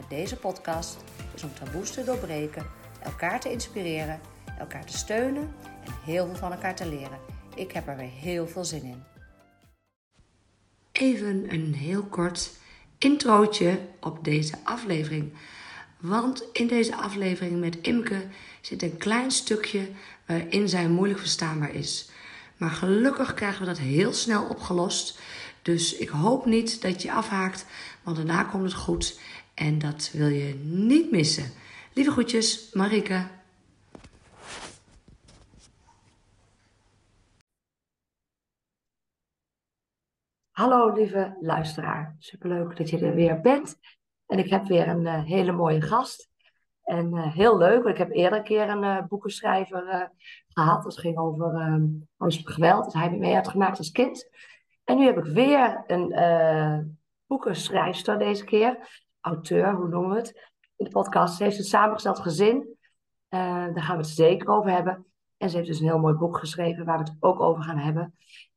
met deze podcast is om taboes te doorbreken, elkaar te inspireren, elkaar te steunen en heel veel van elkaar te leren. Ik heb er weer heel veel zin in. Even een heel kort introotje op deze aflevering. Want in deze aflevering met Imke zit een klein stukje waarin zij moeilijk verstaanbaar is. Maar gelukkig krijgen we dat heel snel opgelost. Dus ik hoop niet dat je afhaakt, want daarna komt het goed. En dat wil je niet missen. Lieve groetjes, Marike. Hallo lieve luisteraar. Superleuk dat je er weer bent. En ik heb weer een uh, hele mooie gast. En uh, heel leuk, want ik heb eerder een keer een uh, boekenschrijver gehad. Dat ging over huiselijk geweld. Dat hij mee had gemaakt als kind. En nu heb ik weer een boekenschrijfster deze keer. Auteur, hoe noemen we het? In de podcast. Ze heeft een samengesteld gezin. daar gaan we het zeker over hebben. En ze heeft dus een heel mooi boek geschreven waar we het ook over gaan hebben.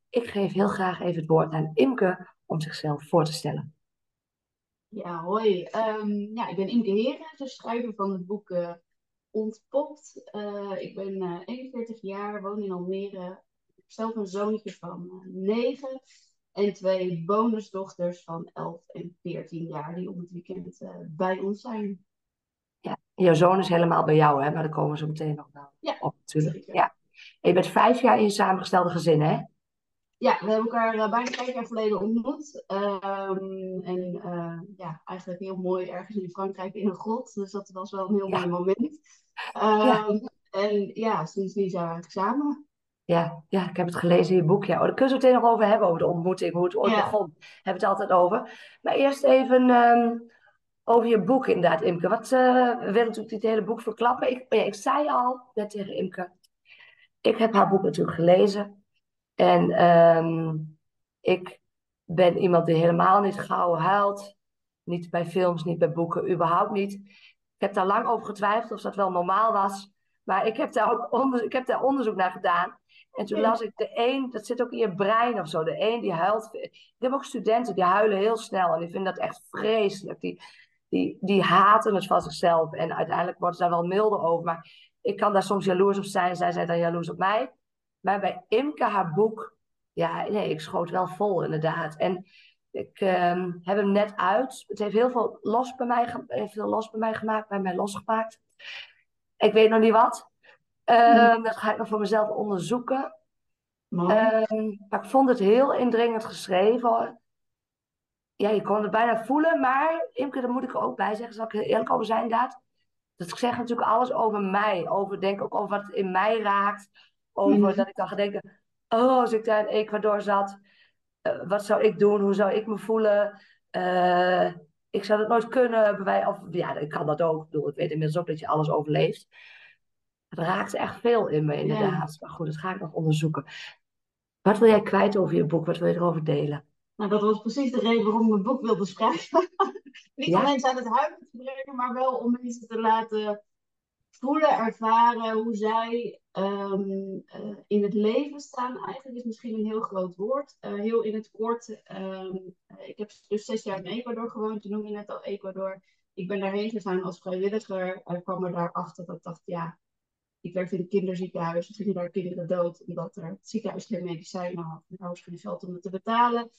Ik geef heel graag even het woord aan Imke om zichzelf voor te stellen. Ja, hoi. Um, ja, ik ben Imke Heren, de schrijver van het boek uh, Ontpopt. Uh, ik ben uh, 41 jaar, woon in Almere. Ik heb zelf een zoontje van 9 en twee bonusdochters van 11 en 14 jaar die om het weekend bij ons zijn. Ja, jouw zoon is helemaal bij jou, hè? maar daar komen zo meteen nog wel ja, op natuurlijk. Ja. En je bent vijf jaar in samengestelde gezin, hè? Ja, we hebben elkaar uh, bijna vijf jaar geleden ontmoet. Um, en uh, ja, eigenlijk heel mooi ergens in Frankrijk in een grot. Dus dat was wel een heel ja. mooi moment. Um, ja. En ja, sindsdien zijn we eigenlijk samen. Ja, ja, ik heb het gelezen in je boek. Ja. Oh, daar kunnen we het meteen nog over hebben, over de ontmoeting, hoe het ooit ja. begon. Hebben we het altijd over. Maar eerst even um, over je boek inderdaad, Imke. Wat, uh, we willen natuurlijk niet het hele boek verklappen. Ik, ja, ik zei al net tegen Imke, ik heb haar boek natuurlijk gelezen. En um, ik ben iemand die helemaal niet gauw huilt. Niet bij films, niet bij boeken, überhaupt niet. Ik heb daar lang over getwijfeld of dat wel normaal was. Maar ik heb daar ook onder, ik heb daar onderzoek naar gedaan. En toen las ik de een, dat zit ook in je brein of zo. De een die huilt. Ik heb ook studenten die huilen heel snel. En die vinden dat echt vreselijk. Die, die, die haten het van zichzelf. En uiteindelijk worden ze daar wel milder over. Maar ik kan daar soms jaloers op zijn. Zij zijn dan jaloers op mij. Maar bij Imke, haar boek, ja, nee, ik schoot wel vol inderdaad. En ik um, heb hem net uit. Het heeft heel veel los bij mij, heeft veel los bij mij gemaakt, bij mij losgemaakt. Ik weet nog niet wat. Um, dat ga ik nog voor mezelf onderzoeken. Um, maar ik vond het heel indringend geschreven. Hoor. Ja, je kon het bijna voelen, maar Imke, daar moet ik er ook bij zeggen, zal ik eerlijk over zijn inderdaad. Dat ik zeg natuurlijk alles over mij, over, denk ook over wat in mij raakt over mm. dat ik dan ga denken, oh, als ik daar in Ecuador zat, uh, wat zou ik doen? Hoe zou ik me voelen? Uh, ik zou dat nooit kunnen. Bij, of ja, ik kan dat ook. Ik, bedoel, ik weet inmiddels ook dat je alles overleeft. Het raakt echt veel in me, inderdaad. Ja. Maar goed, dat ga ik nog onderzoeken. Wat wil jij kwijt over je boek? Wat wil je erover delen? Nou, dat was precies de reden waarom ik mijn boek wilde schrijven. Niet ja? alleen aan het huilen te brengen, maar wel om mensen te laten voelen, ervaren hoe zij um, uh, in het leven staan. Eigenlijk is misschien een heel groot woord. Uh, heel in het kort. Um, ik heb dus zes jaar in Ecuador gewoond. Je noemde net al Ecuador. Ik ben daarheen gegaan als vrijwilliger. Ik kwam er daarachter dat ik dacht, ja, ik werkte in een kinderziekenhuis. Er gingen daar kinderen dood omdat er het ziekenhuis geen medicijnen had. En was geen geld om het te betalen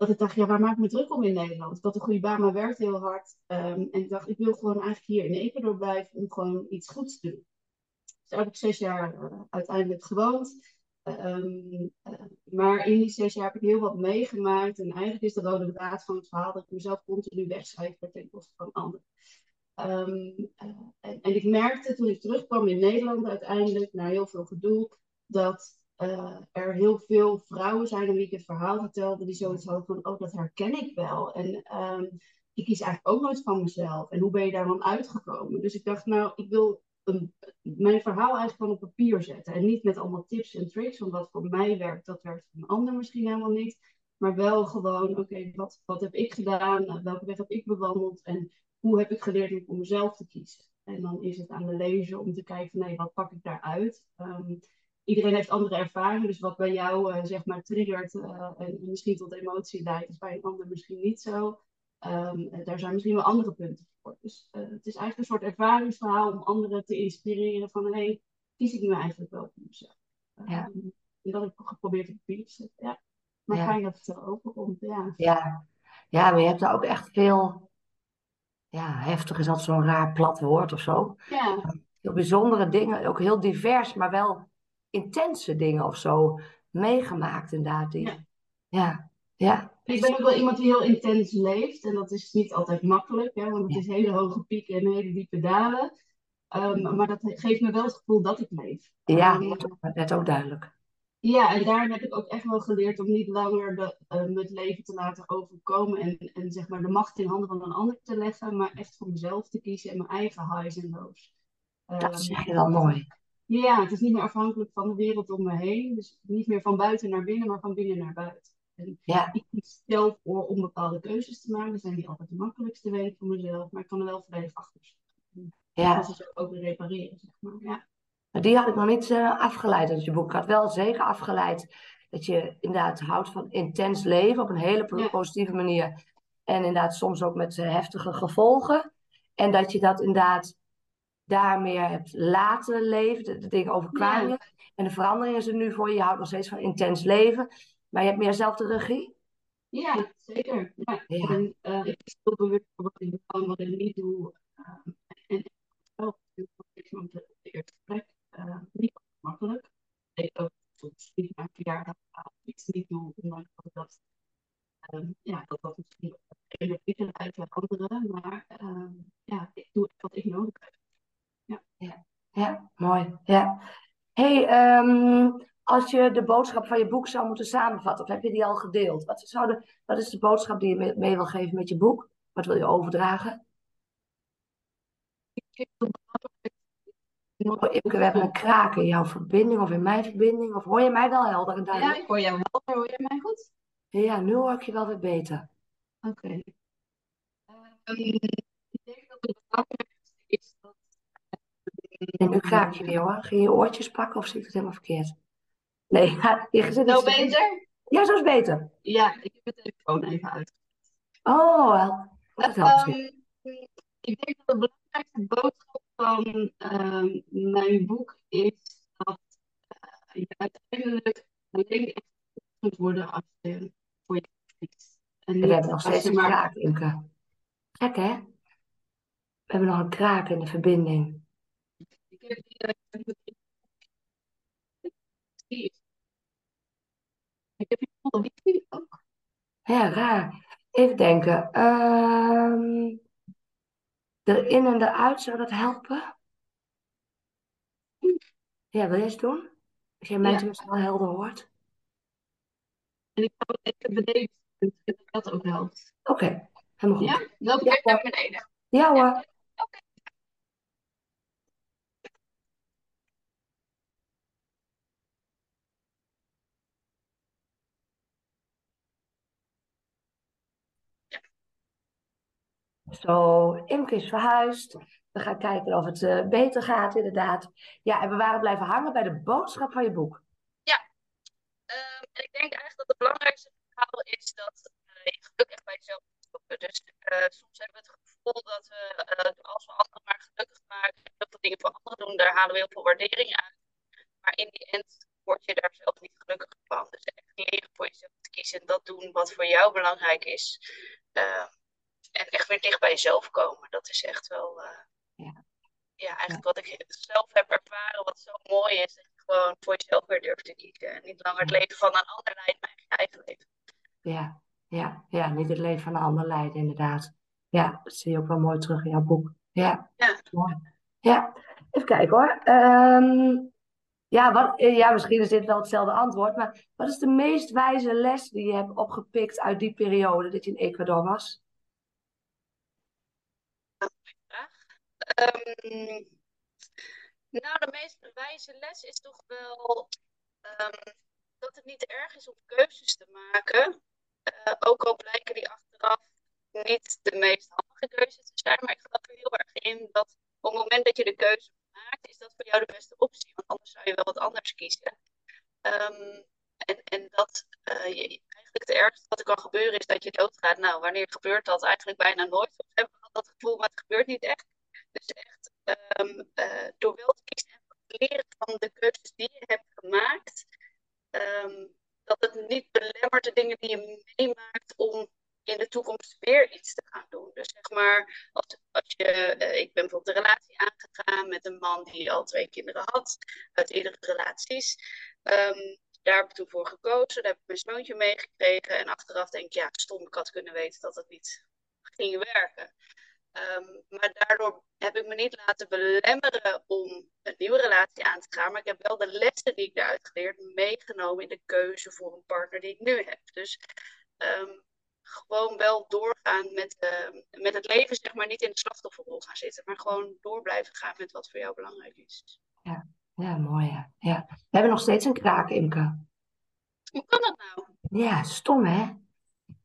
dat ik dacht, ja, waar maak ik me druk om in Nederland? Had een goede baan, maar werkte heel hard. Um, en ik dacht, ik wil gewoon eigenlijk hier in Ecuador blijven om gewoon iets goeds te doen. Dus daar heb ik zes jaar uh, uiteindelijk gewoond. Um, uh, maar in die zes jaar heb ik heel wat meegemaakt. En eigenlijk is de rode draad van het verhaal dat ik mezelf continu wegcijfer ten koste van anderen. Um, uh, en, en, ik merkte toen ik terugkwam in Nederland uiteindelijk, na heel veel gedoe, dat uh, er heel veel vrouwen zijn wie ik het verhaal vertelde, die zoiets hadden van, oh, dat herken ik wel. En um, ik kies eigenlijk ook nooit van mezelf. En hoe ben je daar dan uitgekomen? Dus ik dacht, nou, ik wil een, mijn verhaal eigenlijk gewoon op papier zetten. En niet met allemaal tips en tricks, want wat voor mij werkt, dat werkt voor een ander misschien helemaal niet. Maar wel gewoon, oké, wat, wat heb ik gedaan? Welke weg heb ik bewandeld? En hoe heb ik geleerd om mezelf te kiezen? En dan is het aan de lezer om te kijken nee, wat pak ik daaruit? Um, iedereen heeft andere ervaringen. Dus wat bij jou uh, zeg maar triggert uh, en misschien tot emotie leidt, is bij een ander misschien niet zo. Um, daar zijn misschien wel andere punten voor. Dus uh, het is eigenlijk een soort ervaringsverhaal om anderen te inspireren van hé, hey, kies ik nu eigenlijk wel voor mezelf. Ja. Um, en dat heb ik geprobeerd op papier te zetten. Ja. Maar ja. fijn dat het zo overkomt. Ja. ja. Ja, maar je hebt daar ook echt veel. Ja, heftig is altijd zo'n raar plat woord of zo. Ja. Heel bijzondere dingen, ook heel divers, maar wel intense dingen of zo meegemaakt inderdaad. Die, ja. ja. ja. Ik ben ook wel iemand die heel intens leeft. En dat is niet altijd makkelijk, hè, want het is hele hoge pieken en hele diepe dalen. Um, maar dat geeft me wel het gevoel dat ik leef. Ja, um, dat is ook duidelijk. Ja, en daar heb ik ook echt wel geleerd om niet langer de, uh, het leven te laten overkomen en, en zeg maar de macht in handen van een ander te leggen, maar echt voor mezelf te kiezen en mijn eigen highs en lows. Dat zeg je wel mooi. Ja, het is niet meer afhankelijk van de wereld om me heen. Dus niet meer van buiten naar binnen, maar van binnen naar buiten. En ja. ik kies zelf voor om bepaalde keuzes te maken. Dat zijn niet altijd de makkelijkste wegen voor mezelf, maar ik kan er wel volledig achter zitten. Ja. Dat is ook weer repareren, zeg maar. Ja. Maar die had ik nog niet uh, afgeleid uit je boek. Ik had wel zeker afgeleid dat je inderdaad houdt van intens leven op een hele ja. positieve manier. En inderdaad soms ook met uh, heftige gevolgen. En dat je dat inderdaad daar meer hebt laten leven. De, de dingen overkwamen ja. En de verandering is er nu voor je. Je houdt nog steeds van intens leven. Maar je hebt meer zelf de regie? Ja, zeker. Ja. ja. En, uh, ik ben heel bewust van wat ik doe, wat ik niet doe. Uh, en zelf van het eerste gesprek uh, niet makkelijk. Ik ook soms niet mijn verjaardag iets niet doe, ondanks dat um, ja, dat dat misschien vliegen uit bij anderen. Maar um, ja, ik doe wat ik nodig heb. Ja, ja. mooi. Ja. hey, um, als je de boodschap van je boek zou moeten samenvatten, of heb je die al gedeeld? Wat, zou de, wat is de boodschap die je mee, wil geven met je boek? Wat wil je overdragen? We hebben een kraak in jouw verbinding of in mijn verbinding. Of hoor je mij wel helder en duidelijk? Ja, ik hoor jou wel. Hoor je mij goed? Ja, nu hoor ik je wel weer beter. Oké. Okay. Um, ik denk dat het belangrijkste is. En nu kraak je weer hoor. Ging je oortjes pakken of zie ik het helemaal verkeerd? Nee, je zit Nou beter? Ja, zo is beter. Ja, ik heb de telefoon even uit. Oh, wel. Dat helpt um, Ik denk dat de belangrijkste boodschap van um, mijn boek is dat uh, je uiteindelijk alleen echt moet worden als je voor je kiest. En we hebben nog steeds een maar... kraak, Imke. Gek, hè? We hebben nog een kraak in de verbinding. Ik heb die, uh, ik heb hier wifi ook. Ja, raar. Even denken. Um, erin en eruit, zou dat helpen? Ja, wil je eens doen? Als jij mij ja. tenminste wel helder hoort. En ik ga even beneden dat dat ook helpt. Oké, okay, helemaal goed. Ja, loop ik ja. naar beneden. Ja hoor. Zo, Imke is verhuisd. We gaan kijken of het uh, beter gaat, inderdaad. Ja, en we waren blijven hangen bij de boodschap van je boek. Ja, um, en ik denk eigenlijk dat het belangrijkste verhaal is dat je gelukkig bij jezelf moet zoeken. Dus uh, soms hebben we het gevoel dat we, als we anderen maar gelukkig maken, heel veel dingen voor anderen doen, daar halen we heel veel waardering uit. Maar in die end word je daar zelf niet gelukkig van. Dus echt leren voor jezelf te kiezen en dat doen wat voor jou belangrijk is. Uh, en echt weer dicht bij jezelf komen. Dat is echt wel. Uh, ja. ja, eigenlijk ja. wat ik zelf heb ervaren, wat zo mooi is. Dat je gewoon voor jezelf weer durft te kiezen. En niet langer het leven van een ander leidt, maar je eigen leven. Ja, ja, ja, niet het leven van een ander leiden, inderdaad. Ja, dat zie je ook wel mooi terug in jouw boek. Ja, ja. Ja, even kijken hoor. Um, ja, wat, ja, misschien is dit wel hetzelfde antwoord, maar wat is de meest wijze les die je hebt opgepikt uit die periode dat je in Ecuador was? Ehm, nou, de meest wijze les is toch wel ehm, dat het niet erg is om keuzes te maken. Uh, ook al blijken die achteraf niet de meest handige keuzes te zijn. Maar ik geloof er heel erg in dat op het moment dat je de keuze maakt, is dat voor jou de beste optie. Want anders zou je wel wat anders kiezen. Um, en, en dat uh, je, eigenlijk het ergste wat er kan gebeuren is dat je doodgaat. Nou, wanneer gebeurt dat? Eigenlijk bijna nooit. We hebben dat gevoel, maar het gebeurt niet echt. Dus echt um, door wel te kiezen leren van de keuzes die je hebt gemaakt, um, dat het niet belemmert de dingen die je meemaakt om in de toekomst weer iets te gaan doen. Dus zeg maar, als, als je, uh, ik ben bijvoorbeeld een relatie aangegaan met een man die al twee kinderen had, uit eerdere relaties. Um, daar heb ik toen voor gekozen, daar heb ik mijn zoontje meegekregen. En achteraf denk ik, ja, stom, ik had kunnen weten dat het niet ging werken. Um, maar daardoor heb ik me niet laten belemmeren om een nieuwe relatie aan te gaan. Maar ik heb wel de lessen die ik daaruit geleerd meegenomen in de keuze voor een partner die ik nu heb. Dus um, gewoon wel doorgaan met, uh, met het leven, zeg maar, niet in de slachtofferrol gaan zitten. Maar gewoon door blijven gaan met wat voor jou belangrijk is. Ja, ja mooi. Ja. ja. We hebben nog steeds een kraak, Imke. Hoe kan dat nou? Ja, stom hè?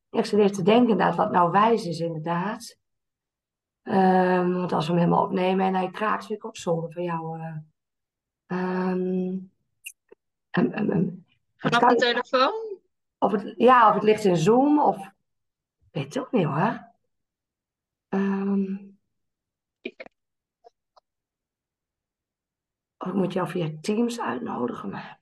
Ik zit even te denken inderdaad wat nou wijs is inderdaad. Um, want als we hem helemaal opnemen en hij kraakt, vind ik ook zonde van jou. Uh, um, um, Vanaf de telefoon? Of het, ja, of het ligt in Zoom of... Ik weet het ook niet hoor. Of ik moet jou via Teams uitnodigen, maar...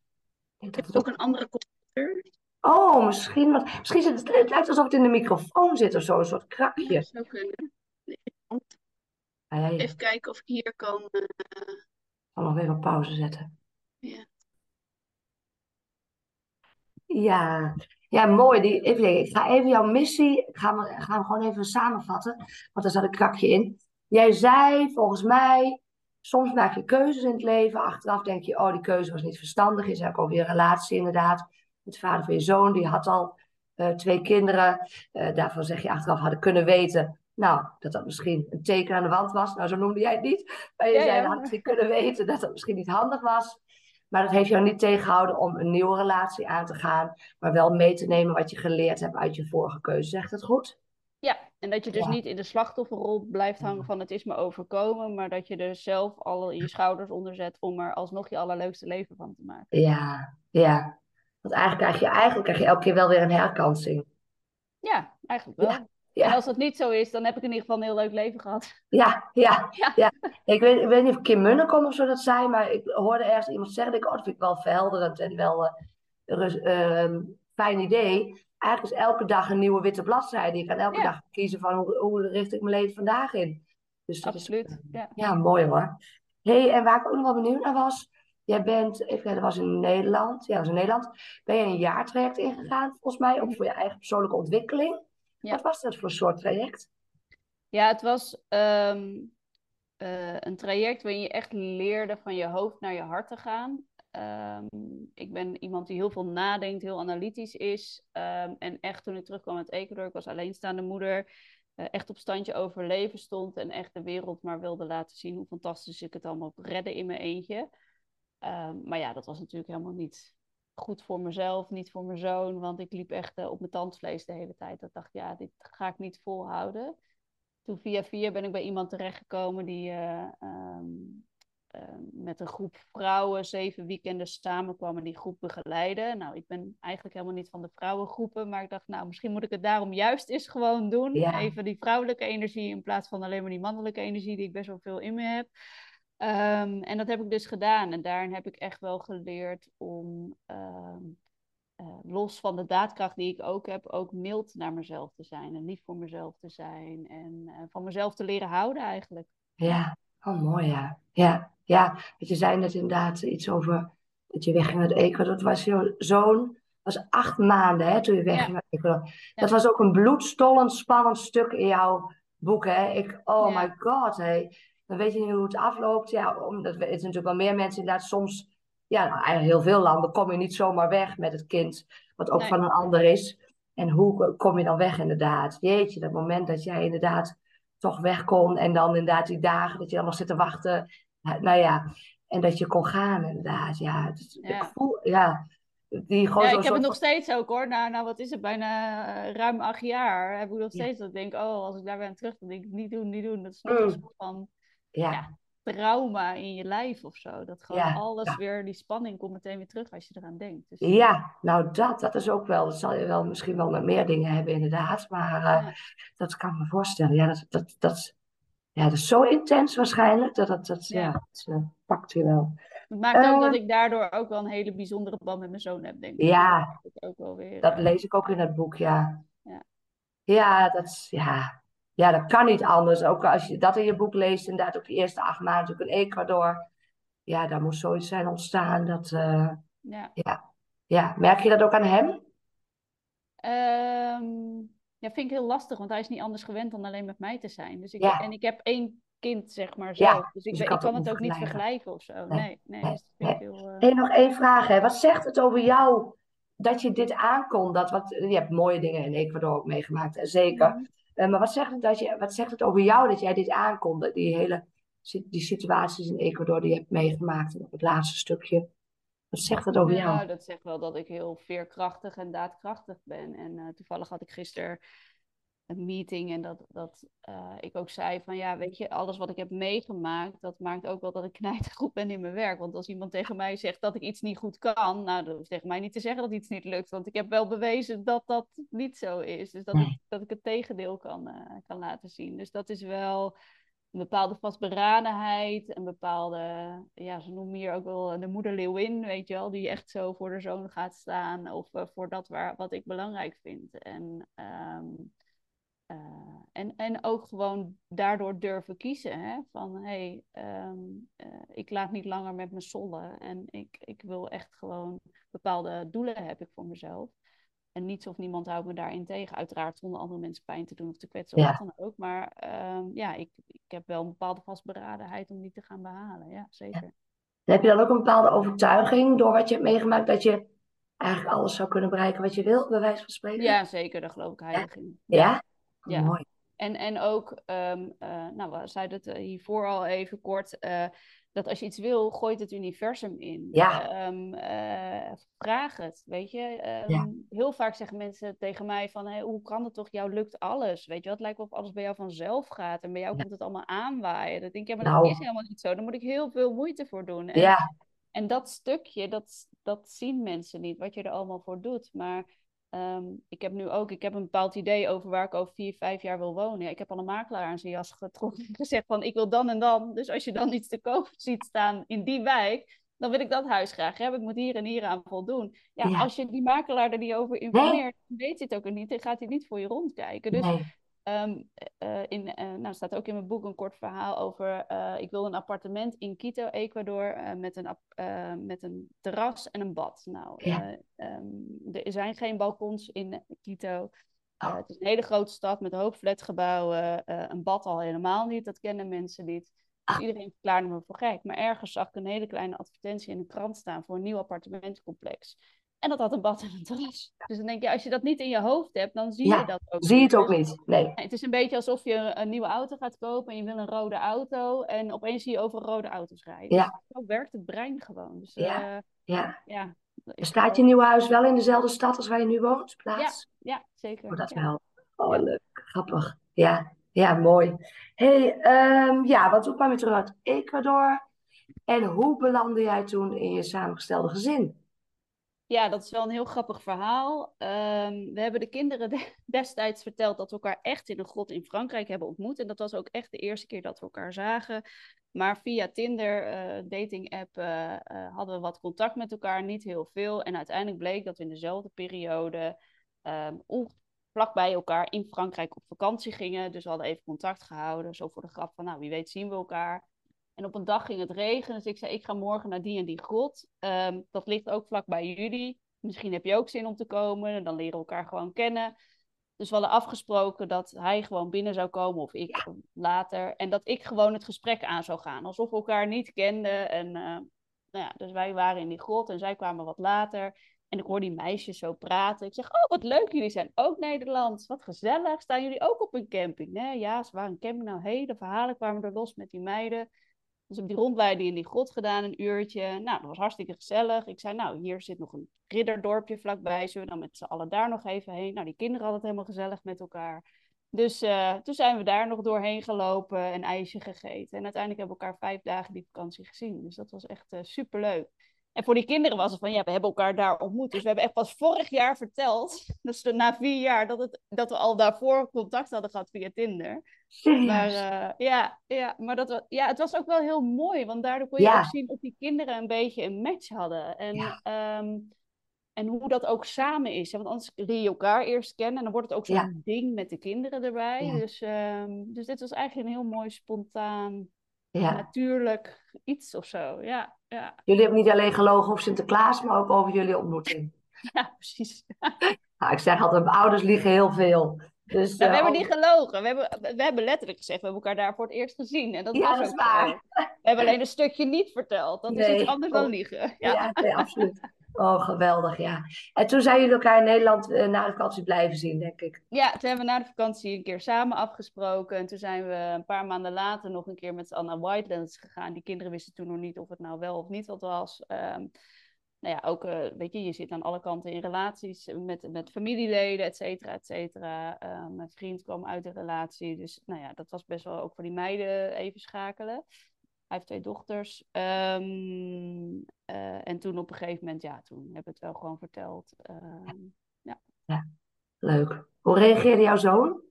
Ik heb ook een andere computer. Oh, misschien, want, misschien zit het, het lijkt alsof het in de microfoon zit of zo, een soort krakje. Dat zou kunnen. Even kijken of ik hier kan. Uh... Ik zal nog weer op pauze zetten. Ja. Ja, ja mooi. Die, even, ik ga even jouw missie, ik ga, we, gaan we gewoon even samenvatten, want daar zat een krakje in. Jij zei volgens mij, soms maak je keuzes in het leven, achteraf denk je, oh die keuze was niet verstandig. Zei ook over je relatie inderdaad, de vader van je zoon, die had al uh, twee kinderen. Uh, daarvan zeg je achteraf hadden kunnen weten, nou, dat dat misschien een teken aan de wand was. Nou, zo noemde jij het niet. Maar je ja, zei, had je kunnen weten dat dat misschien niet handig was. Maar dat heeft jou niet tegengehouden om een nieuwe relatie aan te gaan. Maar wel mee te nemen wat je geleerd hebt uit je vorige keuze. Zegt dat goed? Ja, en dat je dus niet in de slachtofferrol blijft hangen van het is me overkomen. Maar dat je er zelf al je schouders onder zet om er alsnog je allerleukste leven van te maken. Ja, ja. Want eigenlijk krijg je, eigenlijk krijg je elke keer wel weer een herkansing. Ja, eigenlijk wel. Ja. En als dat niet zo is, dan heb ik in ieder geval een heel leuk leven gehad. Ja, ja, ja. Ik, weet, ik weet niet of Kim Munnekom of zo dat zei, maar ik hoorde ergens iemand zeggen, ik, oh, dat vind ik wel verhelderend en wel een uh, uh, fijn idee. Eigenlijk is elke dag een nieuwe witte bladzijde. Je kan elke dag kiezen van hoe, hoe richt ik mijn leven vandaag in. Dus dat Absoluut, is, ja. ja, mooi hoor. hey, en waar ik ook nog wel benieuwd naar was, Jij bent, even dat was in Nederland. Ja, dat was in Nederland. Ben je een jaartraject ingegaan, volgens mij, ook voor je eigen persoonlijke ontwikkeling. Wat was dat voor soort traject? Ja, het was um, uh, een traject waarin je echt leerde van je hoofd naar je hart te gaan. Um, ik ben iemand die heel veel nadenkt, heel analytisch is. Um, en echt toen ik terugkwam uit Ecuador, ik was alleenstaande moeder, uh, echt op standje overleven stond en echt de wereld maar wilde laten zien hoe fantastisch ik het allemaal redden in mijn eentje. maar ja, dat was natuurlijk helemaal niet goed voor mezelf, niet voor mijn zoon. Want ik liep echt uh, op mijn tandvlees de hele tijd. Dat dacht, ja, dit ga ik niet volhouden. Toen via via ben ik bij iemand terechtgekomen die uh, um, uh, met een groep vrouwen zeven weekenden samenkwam en die groep begeleiden. Nou, ik ben eigenlijk helemaal niet van de vrouwengroepen, maar ik dacht, nou, misschien moet ik het daarom juist eens gewoon doen. Ja. Even die vrouwelijke energie in plaats van alleen maar die mannelijke energie die ik best wel veel in me heb. Um, en dat heb ik dus gedaan. En daarin heb ik echt wel geleerd om, um, uh, los van de daadkracht die ik ook heb, ook mild naar mezelf te zijn. En lief voor mezelf te zijn. En uh, van mezelf te leren houden eigenlijk. Ja, oh mooi ja. Ja, ja. Want je zei net inderdaad iets over dat je wegging uit Ecuador. Dat was je zoon, was acht maanden hè, toen je wegging ja. uit Ecuador. Dat was ook een bloedstollend, spannend stuk in jouw boek. Hè? Ik, oh ja. my god, hé dan weet je niet hoe het afloopt. Ja, omdat het is natuurlijk wel meer mensen inderdaad soms, ja, nou, eigenlijk heel veel landen kom je niet zomaar weg met het kind, wat ook nee. van een ander is. En hoe kom je dan weg inderdaad? Jeetje, dat moment dat jij inderdaad toch weg kon. En dan inderdaad die dagen dat je dan nog zit te wachten. Nou ja, en dat je kon gaan inderdaad. Ja, dus ja. ik voel, ja, die gewoon ja, ik heb het nog steeds ook hoor. Nou, nou, wat is het? Bijna uh, ruim acht jaar heb ik nog steeds dat ik denk, oh, als ik daar ben terug, dan denk ik, niet doen, niet doen. Dat is nog mm. een soort van ja. ja. trauma in je lijf of zo. Dat gewoon alles weer, die spanning komt meteen weer terug als je eraan denkt. Dus, ja, nou dat, dat is ook wel, dat zal je wel misschien wel met meer dingen hebben inderdaad. Maar uh, dat kan ik me voorstellen. Ja, dat, dat, dat, ja, dat is zo intens waarschijnlijk. Dat, dat, dat, ja. dat uh, pakt je wel. Het maakt ook dat ik daardoor ook wel een hele bijzondere band met mijn zoon heb, denk ik. Ja, dat, ook wel weer, dat lees ik ook in het boek, ja. Ja, ja dat, ja. Ja, dat kan niet anders. Ook als je dat in je boek leest, inderdaad ook de eerste acht maanden natuurlijk in Ecuador. Ja, daar moest zoiets zijn ontstaan. Dat, uh, ja. ja. Ja, merk je dat ook aan hem? Um, ja, vind ik heel lastig, want hij is niet anders gewend dan alleen met mij te zijn. Dus ik, ja. En ik heb één kind, zeg maar, zelf. Ja, dus ik, dus ik, kan het ook niet vergelijken of zo. Nee, nee. nee, nee. Heel, uh... nog één vraag. Hè. Wat zegt het over jou dat je dit aankon? Dat, wat, je hebt mooie dingen in Ecuador ook meegemaakt, zeker. Mm -hmm. Uh, maar wat zegt, het dat je, wat zegt het over jou dat jij dit aankon? Dat die hele die situaties in Ecuador die je hebt meegemaakt. op het laatste stukje. Wat zegt het over jou? Nou, dat zegt wel dat ik heel veerkrachtig en daadkrachtig ben. En uh, toevallig had ik gisteren een meeting en dat, dat uh, ik ook zei van ja, weet je, alles wat ik heb meegemaakt, dat maakt ook wel dat ik goed ben in mijn werk. Want als iemand tegen mij zegt dat ik iets niet goed kan, nou, dat hoeft tegen mij niet te zeggen dat iets niet lukt, want ik heb wel bewezen dat dat niet zo is. Dus dat, ik, dat ik het tegendeel kan, uh, kan laten zien. Dus dat is wel een bepaalde vastberadenheid, een bepaalde, ja, ze noemen hier ook wel de moeder leeuwin, weet je wel, die echt zo voor de zoon gaat staan of uh, voor dat waar, wat ik belangrijk vind. En um, uh, en, en ook gewoon daardoor durven kiezen. Hè? Van hé, hey, um, uh, ik laat niet langer met me sollen. En ik, ik wil echt gewoon bepaalde doelen heb ik voor mezelf. En niets of niemand houdt me daarin tegen. Uiteraard zonder andere mensen pijn te doen of te kwetsen of wat dan ook. Maar um, ja, ik, ik heb wel een bepaalde vastberadenheid om die te gaan behalen. Ja, zeker. Ja. Heb je dan ook een bepaalde overtuiging door wat je hebt meegemaakt dat je eigenlijk alles zou kunnen bereiken wat je wilt, bij wijze van spreken? Ja, zeker. Daar geloof ik heilig in. Ja? Ja. Mooi. En, en ook, um, uh, nou, we zeiden het eh, hiervoor al even kort, uh, dat als je iets wil, gooit het universum in. Ja. Um, uh, vraag het, weet je. Um, ja. Heel vaak zeggen mensen tegen mij van, hey, hoe kan het toch, jou lukt alles, weet je Het lijkt wel of alles bij jou vanzelf gaat en bij jou ja. komt het allemaal aanwaaien. Dan denk ik, ja, maar nou. dat is helemaal niet zo. Daar moet ik heel veel moeite voor doen. En, ja. en dat stukje, dat, dat zien mensen niet, wat je er allemaal voor doet. Maar Um, ik heb nu ook, ik heb een bepaald idee over waar ik over vier, vijf jaar wil wonen. Ik heb al een makelaar aan zijn jas getrokken en gezegd van ik wil dan en dan. Dus als je dan iets te koop ziet staan in die wijk, dan wil ik dat huis graag hebben. Ik moet hier en hier aan voldoen. Ja, ja. als je die makelaar er niet over informeert, nee. weet hij het ook niet en gaat hij niet voor je rondkijken. Dus nee. Um, uh, in, uh, nou, staat ook in mijn boek een kort verhaal over. Uh, ik wil een appartement in Quito, Ecuador, met, een, met een terras en een bad. Nou, ja. um, er zijn geen balkons in Quito. Oh. het is een hele grote stad met een hoop flatgebouwen. een bad al helemaal niet, dat kennen mensen niet. Dus iedereen verklaarde me voor gek. Maar ergens zag ik een hele kleine advertentie in de krant staan voor een nieuw appartementencomplex. En dat had een bad en een terras. Dus dan denk je, als je dat niet in je hoofd hebt, dan zie ja, je dat ook zie je het ook niet. Nee. Het is een beetje alsof je een nieuwe auto gaat kopen en je wil een rode auto. En opeens zie je over rode auto's rijden. Ja. Dus zo werkt het brein gewoon. Dus, ja. Uh, ja. ja. Staat je nieuwe huis wel in dezelfde stad als waar je nu woont? Plaats? Ja, ja zeker. Oh, dat ja. wel. Oh, leuk. Grappig. Ja, ja mooi. hey, um, ja, wat doe ik maar weer terug uit Ecuador? En hoe belandde jij toen in je samengestelde gezin? Ja, dat is wel een heel grappig verhaal. Um, we hebben de kinderen de destijds verteld dat we elkaar echt in een grot in Frankrijk hebben ontmoet. En dat was ook echt de eerste keer dat we elkaar zagen. Maar via Tinder, uh, dating app, uh, uh, hadden we wat contact met elkaar, niet heel veel. En uiteindelijk bleek dat we in dezelfde periode um, vlak bij elkaar in Frankrijk op vakantie gingen. Dus we hadden even contact gehouden, zo voor de grap van, nou wie weet zien we elkaar. En op een dag ging het regenen, dus ik zei, ik ga morgen naar die en die grot. Um, dat ligt ook vlak bij jullie. Misschien heb je ook zin om te komen, dan leren we elkaar gewoon kennen. Dus we hadden afgesproken dat hij gewoon binnen zou komen of ik ja. later. En dat ik gewoon het gesprek aan zou gaan, alsof we elkaar niet kenden. En, uh, nou ja, dus wij waren in die grot en zij kwamen wat later. En ik hoor die meisjes zo praten. Ik zeg, oh, wat leuk, jullie zijn ook Nederlands. Wat gezellig. Staan jullie ook op een camping? Nee, ja, ze waren een camping. Nou, hele verhalen kwamen er los met die meiden. Dus heb die rondleiding in die grot gedaan, een uurtje. Nou, dat was hartstikke gezellig. Ik zei, nou, hier zit nog een ridderdorpje vlakbij. Zullen we dan met z'n allen daar nog even heen? Nou, die kinderen hadden het helemaal gezellig met elkaar. Dus uh, toen zijn we daar nog doorheen gelopen en ijsje gegeten. En uiteindelijk hebben we elkaar vijf dagen die vakantie gezien. Dus dat was echt uh, superleuk. En voor die kinderen was het van, ja, we hebben elkaar daar ontmoet. Dus we hebben echt pas vorig jaar verteld, dus na vier jaar, dat, het, dat we al daarvoor contact hadden gehad via Tinder. Maar uh, ja, ja, maar dat was, ja, het was ook wel heel mooi, want daardoor kon je ook zien of die kinderen een beetje een match hadden. En, ja. um, en hoe dat ook samen is. Want anders leer je elkaar eerst kennen en dan wordt het ook zo'n ja. ding met de kinderen erbij. Dus, um, dus dit was eigenlijk een heel mooi spontaan, natuurlijk iets of zo. Ja, ja. Jullie hebben niet alleen gelogen over Sinterklaas, maar ook over jullie ontmoeting. Ja, precies. nou, ik zeg altijd, mijn ouders liegen heel veel. Dus, we hebben niet gelogen. We hebben, we hebben letterlijk gezegd, we hebben elkaar daar voor het eerst gezien. En dat ja, dat is waar. We hebben alleen een stukje niet verteld. Dat nee. is iets anders dan liegen. Ja, ja nee, absoluut. Oh, geweldig, ja. En toen zijn jullie elkaar in Nederland uh, na de vakantie blijven zien, denk ik. Ja, toen hebben we na de vakantie een keer samen afgesproken. En toen zijn we een paar maanden later nog een keer met z'n naar Whitelands gegaan. Die kinderen wisten toen nog niet of het nou wel of niet wat was. Um, nou ja, ook, uh, weet je, je zit aan alle kanten in relaties met, met familieleden, et cetera, et cetera. Uh, mijn vriend kwam uit de relatie, dus nou ja, dat was best wel ook voor die meiden even schakelen. Hij heeft twee dochters. Um, uh, en toen op een gegeven moment, ja, toen heb ik het wel gewoon verteld. ja. ja, leuk. Hoe reageerde jouw zoon?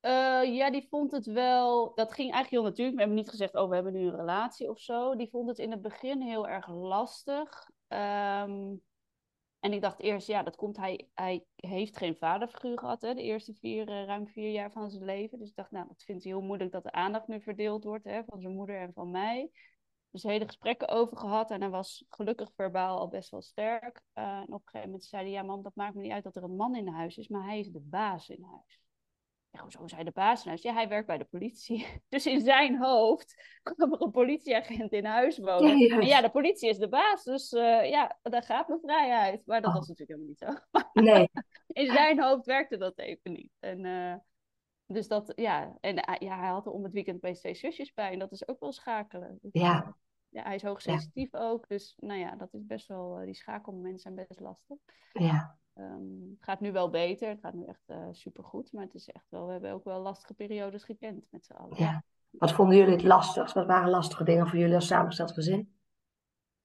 Uh, ja, die vond het wel. Dat ging eigenlijk heel natuurlijk. We hebben niet gezegd, oh, we hebben nu een relatie of zo. Die vond het in het begin heel erg lastig. Um, en ik dacht eerst, ja, dat komt. Hij, hij heeft geen vaderfiguur gehad, hè, de eerste vier, uh, ruim vier jaar van zijn leven. Dus ik dacht, nou, dat vindt hij heel moeilijk dat de aandacht nu verdeeld wordt hè, van zijn moeder en van mij. Dus hele gesprekken over gehad. En hij was gelukkig verbaal al best wel sterk. Uh, en op een gegeven moment zei hij, ja, man, dat maakt me niet uit dat er een man in huis is, maar hij is de baas in huis. Ja, hoezo zei de baas in huis? Ja, hij werkt bij de politie. Dus in zijn hoofd kwam er een politieagent in huis wonen. Ja, en ja, de politie is de baas, dus uh, ja, daar gaat mijn vrijheid. Maar dat oh. was natuurlijk helemaal niet zo. Nee. in zijn hoofd werkte dat even niet. En, uh, dus dat, ja, en uh, ja, hij had er om het weekend bij twee zusjes bij. En dat is ook wel schakelen. Dus, ja. ja, hij is hoogsensitief ja. ook. Dus nou ja, dat is best wel, die schakelmomenten zijn best lastig. Ja. Um, het gaat nu wel beter, het gaat nu echt uh, supergoed, maar het is echt wel, we hebben ook wel lastige periodes gekend met z'n allen. Ja. Wat vonden jullie het lastigst? Wat waren lastige dingen voor jullie als samengesteld gezin?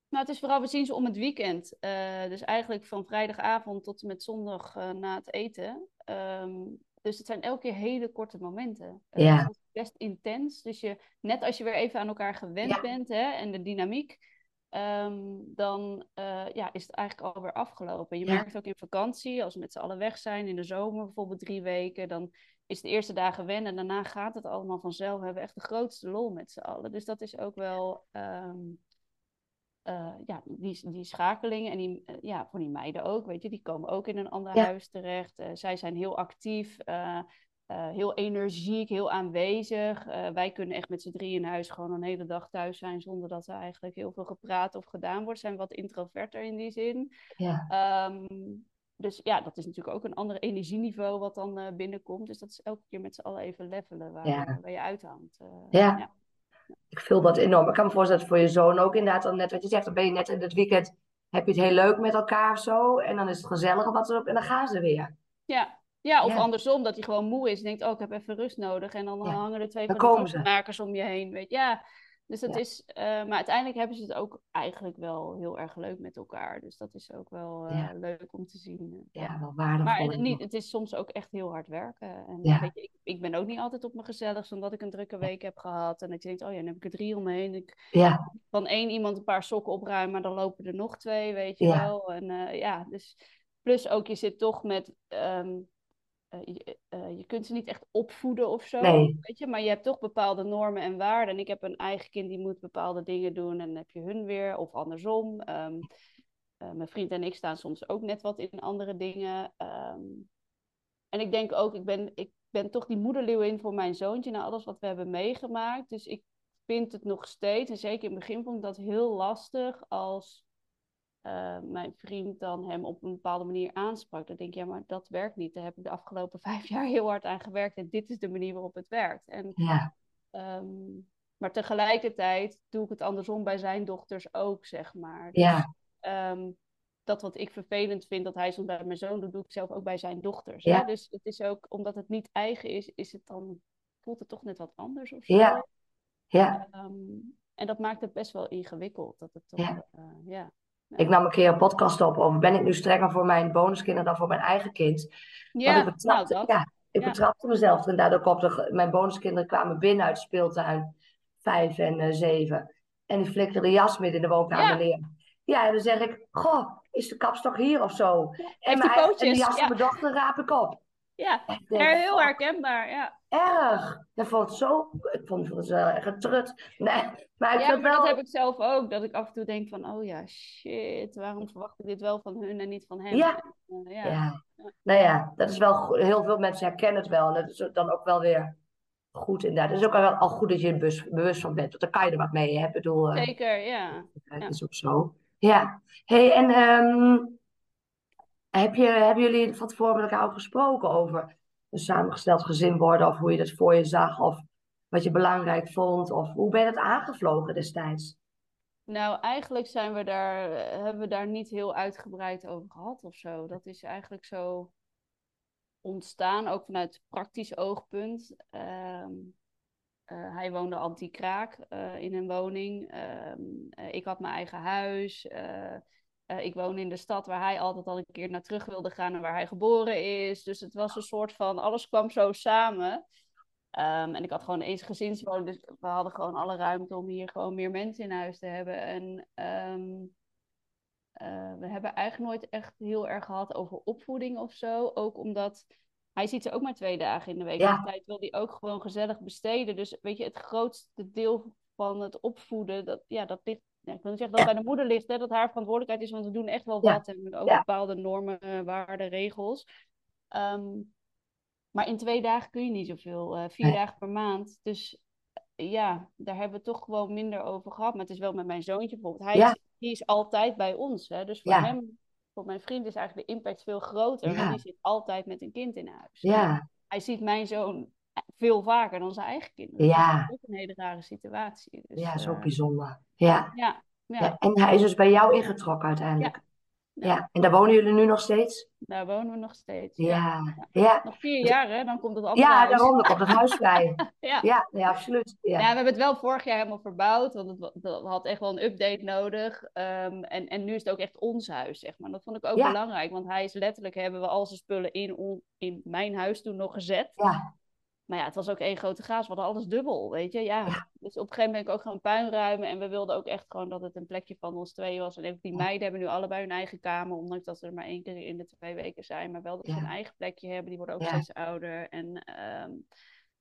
Nou, het is vooral, we zien ze om het weekend. Uh, dus eigenlijk van vrijdagavond tot en met zondag uh, na het eten. Um, dus het zijn elke keer hele korte momenten. Ja. Het is best intens. Dus je, net als je weer even aan elkaar gewend ja. bent hè, en de dynamiek, Um, dan uh, ja, is het eigenlijk alweer afgelopen. Je ja. merkt ook in vakantie, als we met z'n allen weg zijn, in de zomer bijvoorbeeld drie weken, dan is de eerste dagen wennen en daarna gaat het allemaal vanzelf. We hebben echt de grootste lol met z'n allen. Dus dat is ook wel, um, uh, ja, die, die schakelingen en die, uh, ja, voor die meiden ook, weet je, die komen ook in een ander ja. huis terecht. zij zijn heel actief. Uh, heel energiek, heel aanwezig. Uh, wij kunnen echt met z'n drie in huis gewoon een hele dag thuis zijn zonder dat er eigenlijk heel veel gepraat of gedaan wordt. Zijn wat introverter in die zin. Ja. Um, dus ja, dat is natuurlijk ook een ander energieniveau wat dan uh, binnenkomt. Dus dat is elke keer met z'n allen even levelen waar, ja. waar je uithangt. Ja. ja. Ik voel dat enorm. Ik kan me voorstellen dat voor je zoon ook inderdaad dan net wat je zegt. Dan ben je net in het weekend, heb je het heel leuk met elkaar of zo. En dan is het gezellig wat erop en dan gaan ze weer. Ja, ja, of ja. andersom, dat hij gewoon moe is en denkt, oh, ik heb even rust nodig. En dan ja. hangen er twee van de makers om je heen. Weet. Ja, dus dat ja. is... Uh, maar uiteindelijk hebben ze het ook eigenlijk wel heel erg leuk met elkaar. Dus dat is ook wel uh, leuk om te zien. Ja, wel waardevol. Maar het, niet, het is soms ook echt heel hard werken. En weet je, ik, ik, ben ook niet altijd op mijn gezelligst, omdat ik een drukke week heb gehad. En dat je denkt, oh ja, dan heb ik er drie omheen. Ik van één iemand een paar sokken opruimen, maar dan lopen er nog twee, weet je wel. En uh, ja, dus... Plus ook, je zit toch met... Um, uh, je, uh, je, kunt ze niet echt opvoeden of zo. Nee. Weet je? Maar je hebt toch bepaalde normen en waarden. En ik heb een eigen kind die moet bepaalde dingen doen. En dan heb je hun weer. Of andersom. Um, uh, mijn vriend en ik staan soms ook net wat in andere dingen. Um, en ik denk ook, ik ben, ik ben toch die moederleeuwin voor mijn zoontje. Na alles wat we hebben meegemaakt. Dus ik vind het nog steeds. En zeker in het begin vond ik dat heel lastig als mijn vriend dan hem op een bepaalde manier aansprak, dan denk ik, ja, maar dat werkt niet. Daar heb ik de afgelopen vijf jaar heel hard aan gewerkt en dit is de manier waarop het werkt. En, ja. Ehm, maar tegelijkertijd doe ik het andersom bij zijn dochters ook, zeg maar. Dus, ja. Ehm, dat wat ik vervelend vind dat hij soms bij mijn zoon doet, doe ik zelf ook bij zijn dochters. Ja. Hè? Dus het is ook, omdat het niet eigen is, is het dan, voelt het toch net wat anders of zo. Ja. ja. Ehm, en dat maakt het best wel ingewikkeld. Dat het toch, ja. Uh, ja. Ik nam een keer een podcast op over ben ik nu strenger voor mijn bonuskinderen dan voor mijn eigen kind. Ja, ik betrapte, nou, ja, ik betrapte mezelf en daardoor kwam de, mijn bonuskinderen kwamen binnen uit de speeltuin, vijf en uh, zeven. En die flikkerden de jas midden in de woonkamer neer. Ja, en dan zeg ik, goh, is de kapstok hier of zo? en, mijn, en de jas van mijn dochter raap ik op. Ja, er heel herkenbaar, ja. Erg. Vond het zo, ik vond het wel echt een trut. Nee, maar ik ja, wel... dat heb ik zelf ook. Dat ik af en toe denk van, oh ja, shit, waarom verwacht ik dit wel van hun en niet van hem? Ja. Uh, ja. ja. Nou ja, dat is wel, heel veel mensen herkennen het wel. En dat is dan ook wel weer goed inderdaad. Het is ook wel al goed dat je er bewust, van bent. Want dan kan je er wat mee. Hè? bedoel, uh, Zeker, ja. Dat is ook zo. Ja. hey, en um, heb je, hebben jullie van tevoren met gesproken over een samengesteld gezin worden? Of hoe je dat voor je zag? Of wat je belangrijk vond? Of hoe ben je dat aangevlogen destijds? Nou, eigenlijk zijn we daar, hebben we daar niet heel uitgebreid over gehad of zo. Dat is eigenlijk zo ontstaan, ook vanuit praktisch oogpunt. Um, uh, hij woonde anti-kraak uh, in een woning. Uh, ik had mijn eigen huis. Ik woon in de stad waar hij altijd al een keer naar terug wilde gaan en waar hij geboren is. Dus het was een soort van, alles kwam zo samen. Um, en ik had gewoon eens gezinswoning, dus we hadden gewoon alle ruimte om hier gewoon meer mensen in huis te hebben. En um, we hebben eigenlijk nooit echt heel erg gehad over opvoeding of zo. Ook omdat hij ziet ze ook maar twee dagen in de week. Ja. De tijd wil hij ook gewoon gezellig besteden. Dus weet je, het grootste deel van het opvoeden, dat, ja, dat ligt. Ja, ik wil niet zeggen dat het bij de moeder ligt, hè, dat haar verantwoordelijkheid is, want we doen echt wel wat. En ook bepaalde normen, uh, waarden, regels. Um, maar in twee dagen kun je niet zoveel. Uh, vier dagen per maand. Dus uh, ja, daar hebben we toch gewoon minder over gehad. Maar het is wel met mijn zoontje bijvoorbeeld. Hij is, die is altijd bij ons. Hè? Dus voor hem voor mijn vriend is eigenlijk de impact veel groter. Want die zit altijd met een kind in huis. Ja. Hij ziet mijn zoon veel vaker dan zijn eigen kinderen. Ja. Dat is ook een hele rare situatie. Dus, ja, zo uh, bijzonder. Ja. Ja, ja. ja. En hij is dus bij jou ingetrokken uiteindelijk. Ja. En daar wonen jullie nu nog steeds? Daar wonen we nog steeds. Ja. ja. Nog vier jaar, hè? Dan komt het andere Ja, huis. daarom. Dan komt het huis vrij. ja. Ja, ja, absoluut. Ja. ja, we hebben het wel vorig jaar helemaal verbouwd. Want het, had echt wel een update nodig. Um, en, en nu is het ook echt ons huis, zeg maar. Dat vond ik ook belangrijk. Want hij is letterlijk, hebben we al zijn spullen in, on, in mijn huis toen nog gezet. Ja. Maar ja, het was ook één grote gaas. We hadden alles dubbel, weet je. Ja. ja. Dus op een gegeven moment ben ik ook gaan puinruimen. En we wilden ook echt gewoon dat het een plekje van ons twee was. En ook die meiden hebben nu allebei hun eigen kamer. Ondanks dat ze er maar één keer in de twee weken zijn. Maar wel dat ze een eigen plekje hebben. Die worden ook steeds ouder. En um,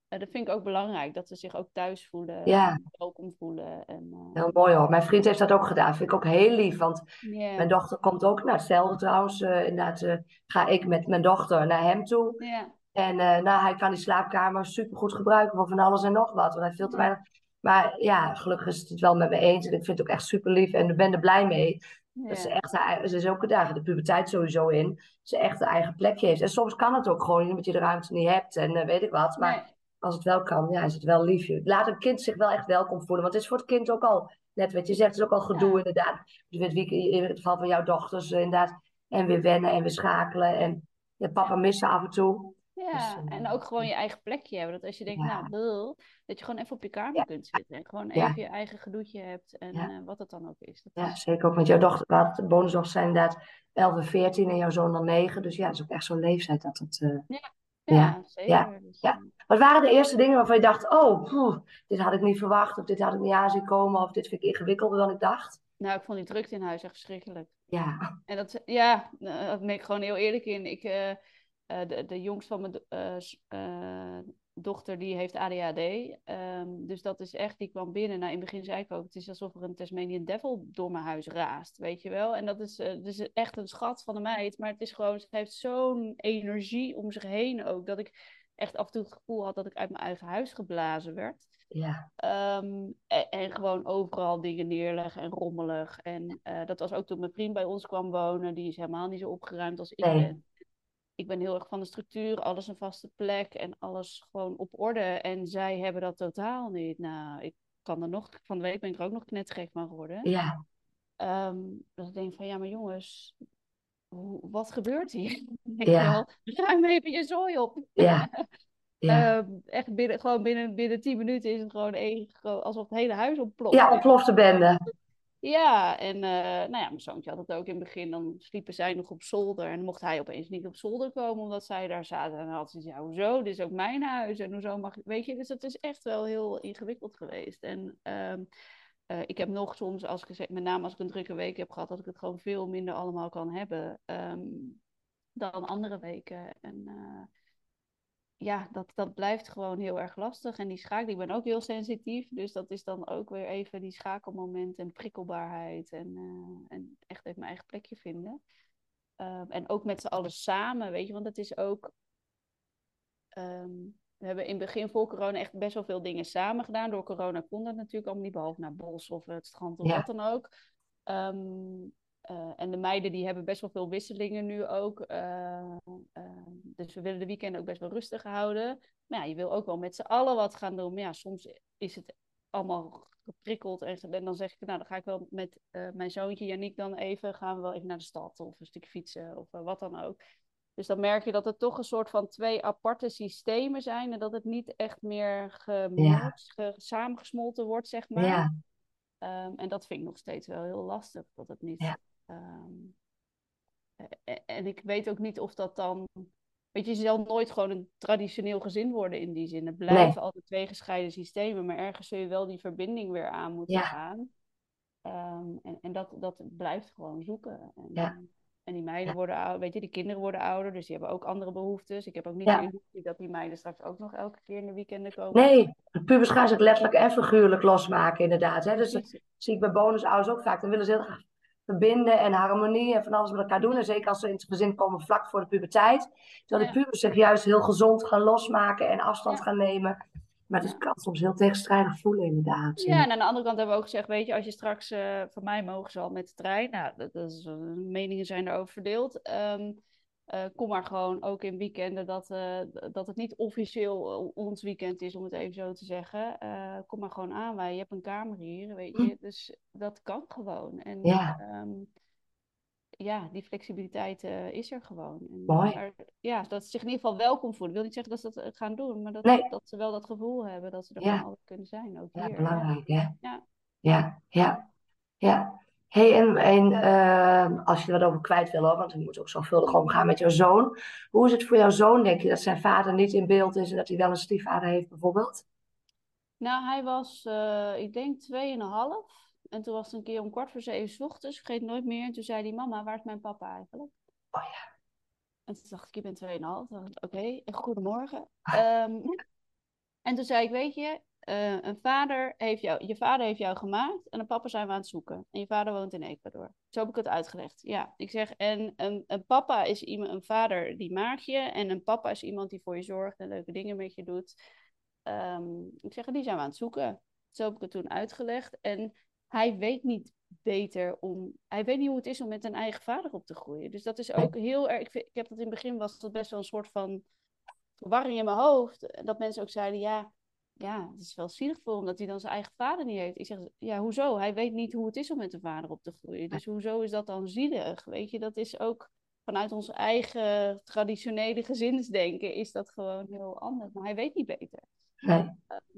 uh, dat vind ik ook belangrijk. Dat ze zich ook thuis voelen. Ja. Welkom voelen. En, uh... Heel mooi hoor. Mijn vriend heeft dat ook gedaan. Vind ik ook heel lief. Want yeah. mijn dochter komt ook. Nou, hetzelfde trouwens. Uh, inderdaad ga ik met mijn dochter naar hem toe. Yeah. En uh, nou, hij kan die slaapkamer supergoed gebruiken voor van alles en nog wat. Want hij heeft veel te weinig. Maar ja, gelukkig is het het wel met me eens. En ik vind het ook echt super lief. En ik ben er blij mee. Ja. Dat ze echt ze is ook daar de puberteit sowieso in. Ze echt een eigen plekje heeft. En soms kan het ook gewoon niet, omdat je de ruimte niet hebt. En uh, weet ik wat. Maar nee. als het wel kan, ja, is het wel lief. Laat een kind zich wel echt welkom voelen. Want het is voor het kind ook al, net wat je zegt, het is ook al gedoe ja. inderdaad. Dus in het geval van jouw dochters inderdaad. En weer wennen en weer schakelen. En ja, papa missen af en toe. Ja, dus, uh, en ook gewoon je eigen plekje hebben. Dat als je denkt, ja. nou, blul, dat je gewoon even op je kamer ja. kunt zitten. En gewoon even je eigen gedoetje hebt. En uh, wat het dan ook is. Dat ja, is... zeker ook. Want jouw dochter, wat de bonusdochters zijn inderdaad 11 en 14 en jouw zoon dan 9. Dus ja, dat is ook echt zo'n leeftijd dat het... Uh... Ja. Ja, zeker. Ja, dus, ja. Wat waren de eerste dingen waarvan je dacht, oh, dit had ik niet verwacht, of dit had ik niet aan zien komen, of dit vind ik ingewikkelder dan ik dacht? Nou, ik vond die drukte in huis echt verschrikkelijk. Ja. En dat, ja, daar ben ik gewoon heel eerlijk in. Ik, uh, uh, de, de jongst van mijn uh, dochter, die heeft ADHD. Um, dus dat is echt, die kwam binnen. Nou, in het begin zei ik ook, het is alsof er een Tasmanian Devil door mijn huis raast, weet je wel. En dat is, uh, dus echt een schat van een meid. Maar het is gewoon, ze heeft zo'n energie om zich heen ook, dat ik echt af en toe het gevoel had dat ik uit mijn eigen huis geblazen werd. Ja. Ehm, en, gewoon overal dingen neerleggen en rommelig. En uh, dat was ook toen mijn vriend bij ons kwam wonen. Die is helemaal niet zo opgeruimd als ik ben. Ik ben heel erg van de structuur, alles een vaste plek en alles gewoon op orde. En zij hebben dat totaal niet. Nou, ik kan er nog, van de week ben ik er ook nog knettergek van geworden. Ja. Um, dat ik denk van, ja, maar jongens, wat gebeurt hier? Ik ja. ruim even je zooi op. Ja. ja. Uh, echt binnen, gewoon binnen, binnen tien minuten is het gewoon één, alsof het hele huis ontploft. Ja, ontplofte bende. Ja, en uh, nou ja, mijn zoontje had het ook in het begin. Dan sliepen zij nog op zolder. En mocht hij opeens niet op zolder komen, omdat zij daar zaten. En dan had ze ja, hoezo? Dit is ook mijn huis. En hoezo mag ik... Weet je, dus het is echt wel heel ingewikkeld geweest. En um, uh, ik heb nog soms, als ik, met name als ik een drukke week heb gehad, dat ik het gewoon veel minder allemaal kan hebben um, dan andere weken. En uh, ja, dat, dat blijft gewoon heel erg lastig. En die schakel, ik ben ook heel sensitief. Dus dat is dan ook weer even die schakelmoment en prikkelbaarheid. En, uh, en echt even mijn eigen plekje vinden. Uh, en ook met z'n allen samen, weet je. Want het is ook... Um, we hebben in het begin voor corona echt best wel veel dingen samen gedaan. Door corona kon dat natuurlijk allemaal niet, behalve naar bos of het strand of ja. wat dan ook. Um, uh, en de meiden die hebben best wel veel wisselingen nu ook. Uh, uh, dus we willen de weekend ook best wel rustig houden. Maar ja, je wil ook wel met z'n allen wat gaan doen. Maar ja, soms is het allemaal geprikkeld. En, en dan zeg ik, nou dan ga ik wel met mijn zoontje Janiek dan even, gaan we wel even naar de stad of een stukje fietsen of wat dan ook. Dus dan merk je dat het toch een soort van twee aparte systemen zijn en dat het niet echt meer gemeld, ja. samengesmolten wordt, zeg maar. Ja. Um, en dat vind ik nog steeds wel heel lastig, dat het niet. Ja. Um, en ik weet ook niet of dat dan. Weet je, je zal nooit gewoon een traditioneel gezin worden in die zin. Het blijven nee. altijd twee gescheiden systemen, maar ergens zul je wel die verbinding weer aan moeten ja. gaan. Um, en en dat, dat blijft gewoon zoeken. En, ja. En die meiden Ja. worden ouder, weet je, die kinderen worden ouder, dus die hebben ook andere behoeftes. Ik heb ook niet de illusie dat die meiden straks ook nog elke keer in de weekenden komen. Nee, de pubers gaan zich letterlijk en figuurlijk losmaken, inderdaad. Hè? Dus dat zie ik bij bonusouders ook vaak. Dan willen ze heel graag verbinden en harmonie en van alles met elkaar doen. En zeker als ze in het gezin komen vlak voor de puberteit. Terwijl de Ja. pubers zich juist heel gezond gaan losmaken en afstand Ja. gaan nemen. Maar het kan soms heel tegenstrijdig voelen, inderdaad. Ja, en aan de andere kant hebben we ook gezegd, weet je, als je straks, eh van mij mogen ze al met de trein, nou, dat, dat is, eh, meningen zijn daarover verdeeld. Ehm, eh, kom maar gewoon ook in weekenden dat, eh, dat het niet officieel ons weekend is, om het even zo te zeggen. Eh, kom maar gewoon aan, wij, je hebt een kamer hier, weet je. Dus dat kan gewoon. En Ja. ehm, ja, die flexibiliteit eh, is er gewoon. En, Mooi. maar, ja, dat ze zich in ieder geval welkom voelen. Ik wil niet zeggen dat ze dat eh, gaan doen, maar dat, Nee. dat ze wel dat gevoel hebben dat ze er Ja. altijd kunnen zijn. Ook Ja, hier. belangrijk, hè? Ja. Ja, ja, ja. Hey, en, en ehm, als je er wat over kwijt wil, hoor, want je moet ook zorgvuldig omgaan met jouw zoon. Hoe is het voor jouw zoon, denk je, dat zijn vader niet in beeld is en dat hij wel een stiefvader heeft, bijvoorbeeld? Nou, hij was, eh, ik denk, 2,5. En toen was het een keer om kwart voor zeven 's ochtends, ik vergeet nooit meer. En toen zei hij, mama, waar is mijn papa eigenlijk? Oh ja. En toen dacht ik, ik ben 2,5. Toen dacht ik, Oké, en goedemorgen. Ehm, en toen zei ik, weet je, eh, een vader heeft jou, je vader heeft jou gemaakt en een papa zijn we aan het zoeken. En je vader woont in Ecuador. Zo heb ik het uitgelegd. Ja, ik zeg, en een, een papa is iemand, een vader die maakt je. En een papa is iemand die voor je zorgt en leuke dingen met je doet. Ehm, ik zeg, die zijn we aan het zoeken. Zo heb ik het toen uitgelegd. En hij weet niet beter om. Hij weet niet hoe het is om met een eigen vader op te groeien. Dus dat is ook heel erg. Ik, ik heb dat in het begin was dat best wel een soort van verwarring in mijn hoofd. Dat mensen ook zeiden: ja, ja, het is wel zielig voor hem dat hij dan zijn eigen vader niet heeft. Ik zeg: ja, hoezo? Hij weet niet hoe het is om met een vader op te groeien. Dus hoezo is dat dan zielig? Weet je, dat is ook vanuit ons eigen traditionele gezinsdenken is dat gewoon heel anders. Maar hij weet niet beter. Nee.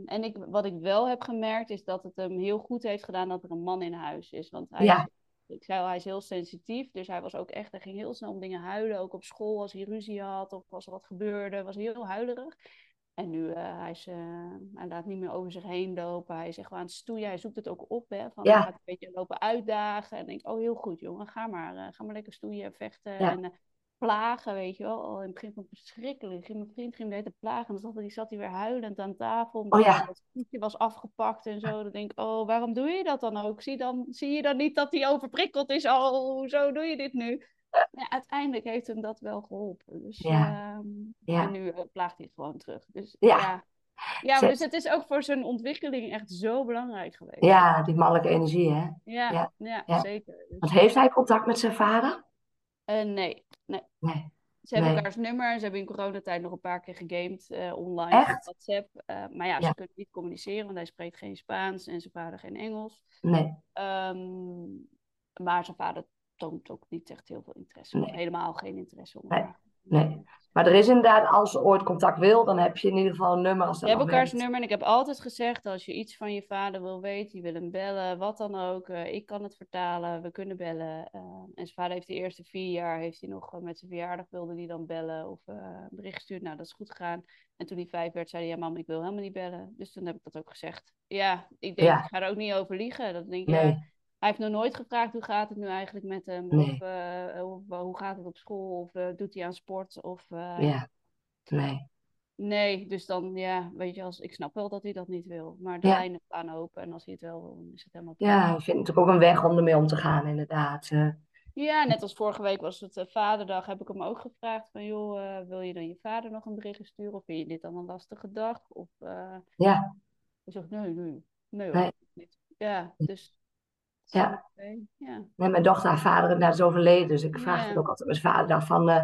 En ik, wat ik wel heb gemerkt is dat het hem heel goed heeft gedaan dat er een man in huis is. Want hij, Ja. ik zei al, hij is heel sensitief. Dus hij was ook echt, hij ging heel snel om dingen huilen. Ook op school als hij ruzie had of als er wat gebeurde, was hij heel huilerig. En nu, eh, hij, is, eh, hij laat niet meer over zich heen lopen. Hij is echt wel aan het stoeien. Hij zoekt het ook op. Hè, van, Ja. Hij gaat een beetje lopen uitdagen. En denk, oh heel goed jongen, ga maar. eh, ga maar lekker stoeien en vechten. Ja. En, plagen, weet je wel. Al in het begin vond ik het verschrikkelijk. Ging mijn vriend ging tijd plagen. En dan zat hij, zat hij weer huilend aan tafel. Omdat Oh ja. het snoepje was afgepakt en zo. Dan denk ik, oh, waarom doe je dat dan ook? Zie, dan, zie je dan niet dat hij overprikkeld is? Oh, hoezo doe je dit nu? Ja, uiteindelijk heeft hem dat wel geholpen. Dus, ja. Ehm, ja. En nu uh, plaagt hij het gewoon terug. Dus ja. ja. dus het is ook voor zijn ontwikkeling echt zo belangrijk geweest. Ja, die mannelijke energie, hè? Ja, ja. zeker. Dus... Want heeft hij contact met zijn vader? Uh, nee, nee. nee. Ze hebben elkaars nummer. Ze hebben in coronatijd nog een paar keer gegamed uh, online Echt? op WhatsApp. Uh, maar ja, ze kunnen niet communiceren, want hij spreekt geen Spaans en zijn vader geen Engels. Nee. Um, maar zijn vader toont ook niet echt heel veel interesse. Nee. Helemaal geen interesse. Om nee. nee. Maar er is inderdaad, als ze ooit contact wil, dan heb je in ieder geval een nummer. Als je hebt elkaars nummer en ik heb altijd gezegd, als je iets van je vader wil weten, je wil hem bellen, wat dan ook. Uh, ik kan het vertalen, we kunnen bellen. Uh, en zijn vader heeft de eerste vier jaar, heeft hij nog uh, met zijn verjaardag wilde hij dan bellen of een bericht gestuurd. Nou, dat is goed gegaan. En toen hij vijf werd, zei hij, ja mam, ik wil helemaal niet bellen. Dus toen heb ik dat ook gezegd. Ja, ik denk, ja. ik ga er ook niet over liegen. Dat denk ik, nee. Hij heeft nog nooit gevraagd hoe gaat het nu eigenlijk met hem. Nee. Of, uh, of uh, hoe gaat het op school? Of uh, doet hij aan sport? Of, ja, nee. Nee, dus dan, ja, weet je, als, ik snap wel dat hij dat niet wil. Maar de ja. lijnen staan open en als hij het wel wil, dan is het helemaal Ja, ik vind het natuurlijk ook een weg om ermee om te gaan, inderdaad. Ja, net als vorige week was het vaderdag, heb ik hem ook gevraagd van, joh, wil je dan je vader nog een bericht sturen? Of vind je dit dan een lastige dag? Of, ja. Hij zegt, nee, nee, nee, hoor, niet. Ja, dus ja. ja. mijn dochter, haar vader nou, is overleden. Dus ik vraag het ook altijd mijn vader van... Uh,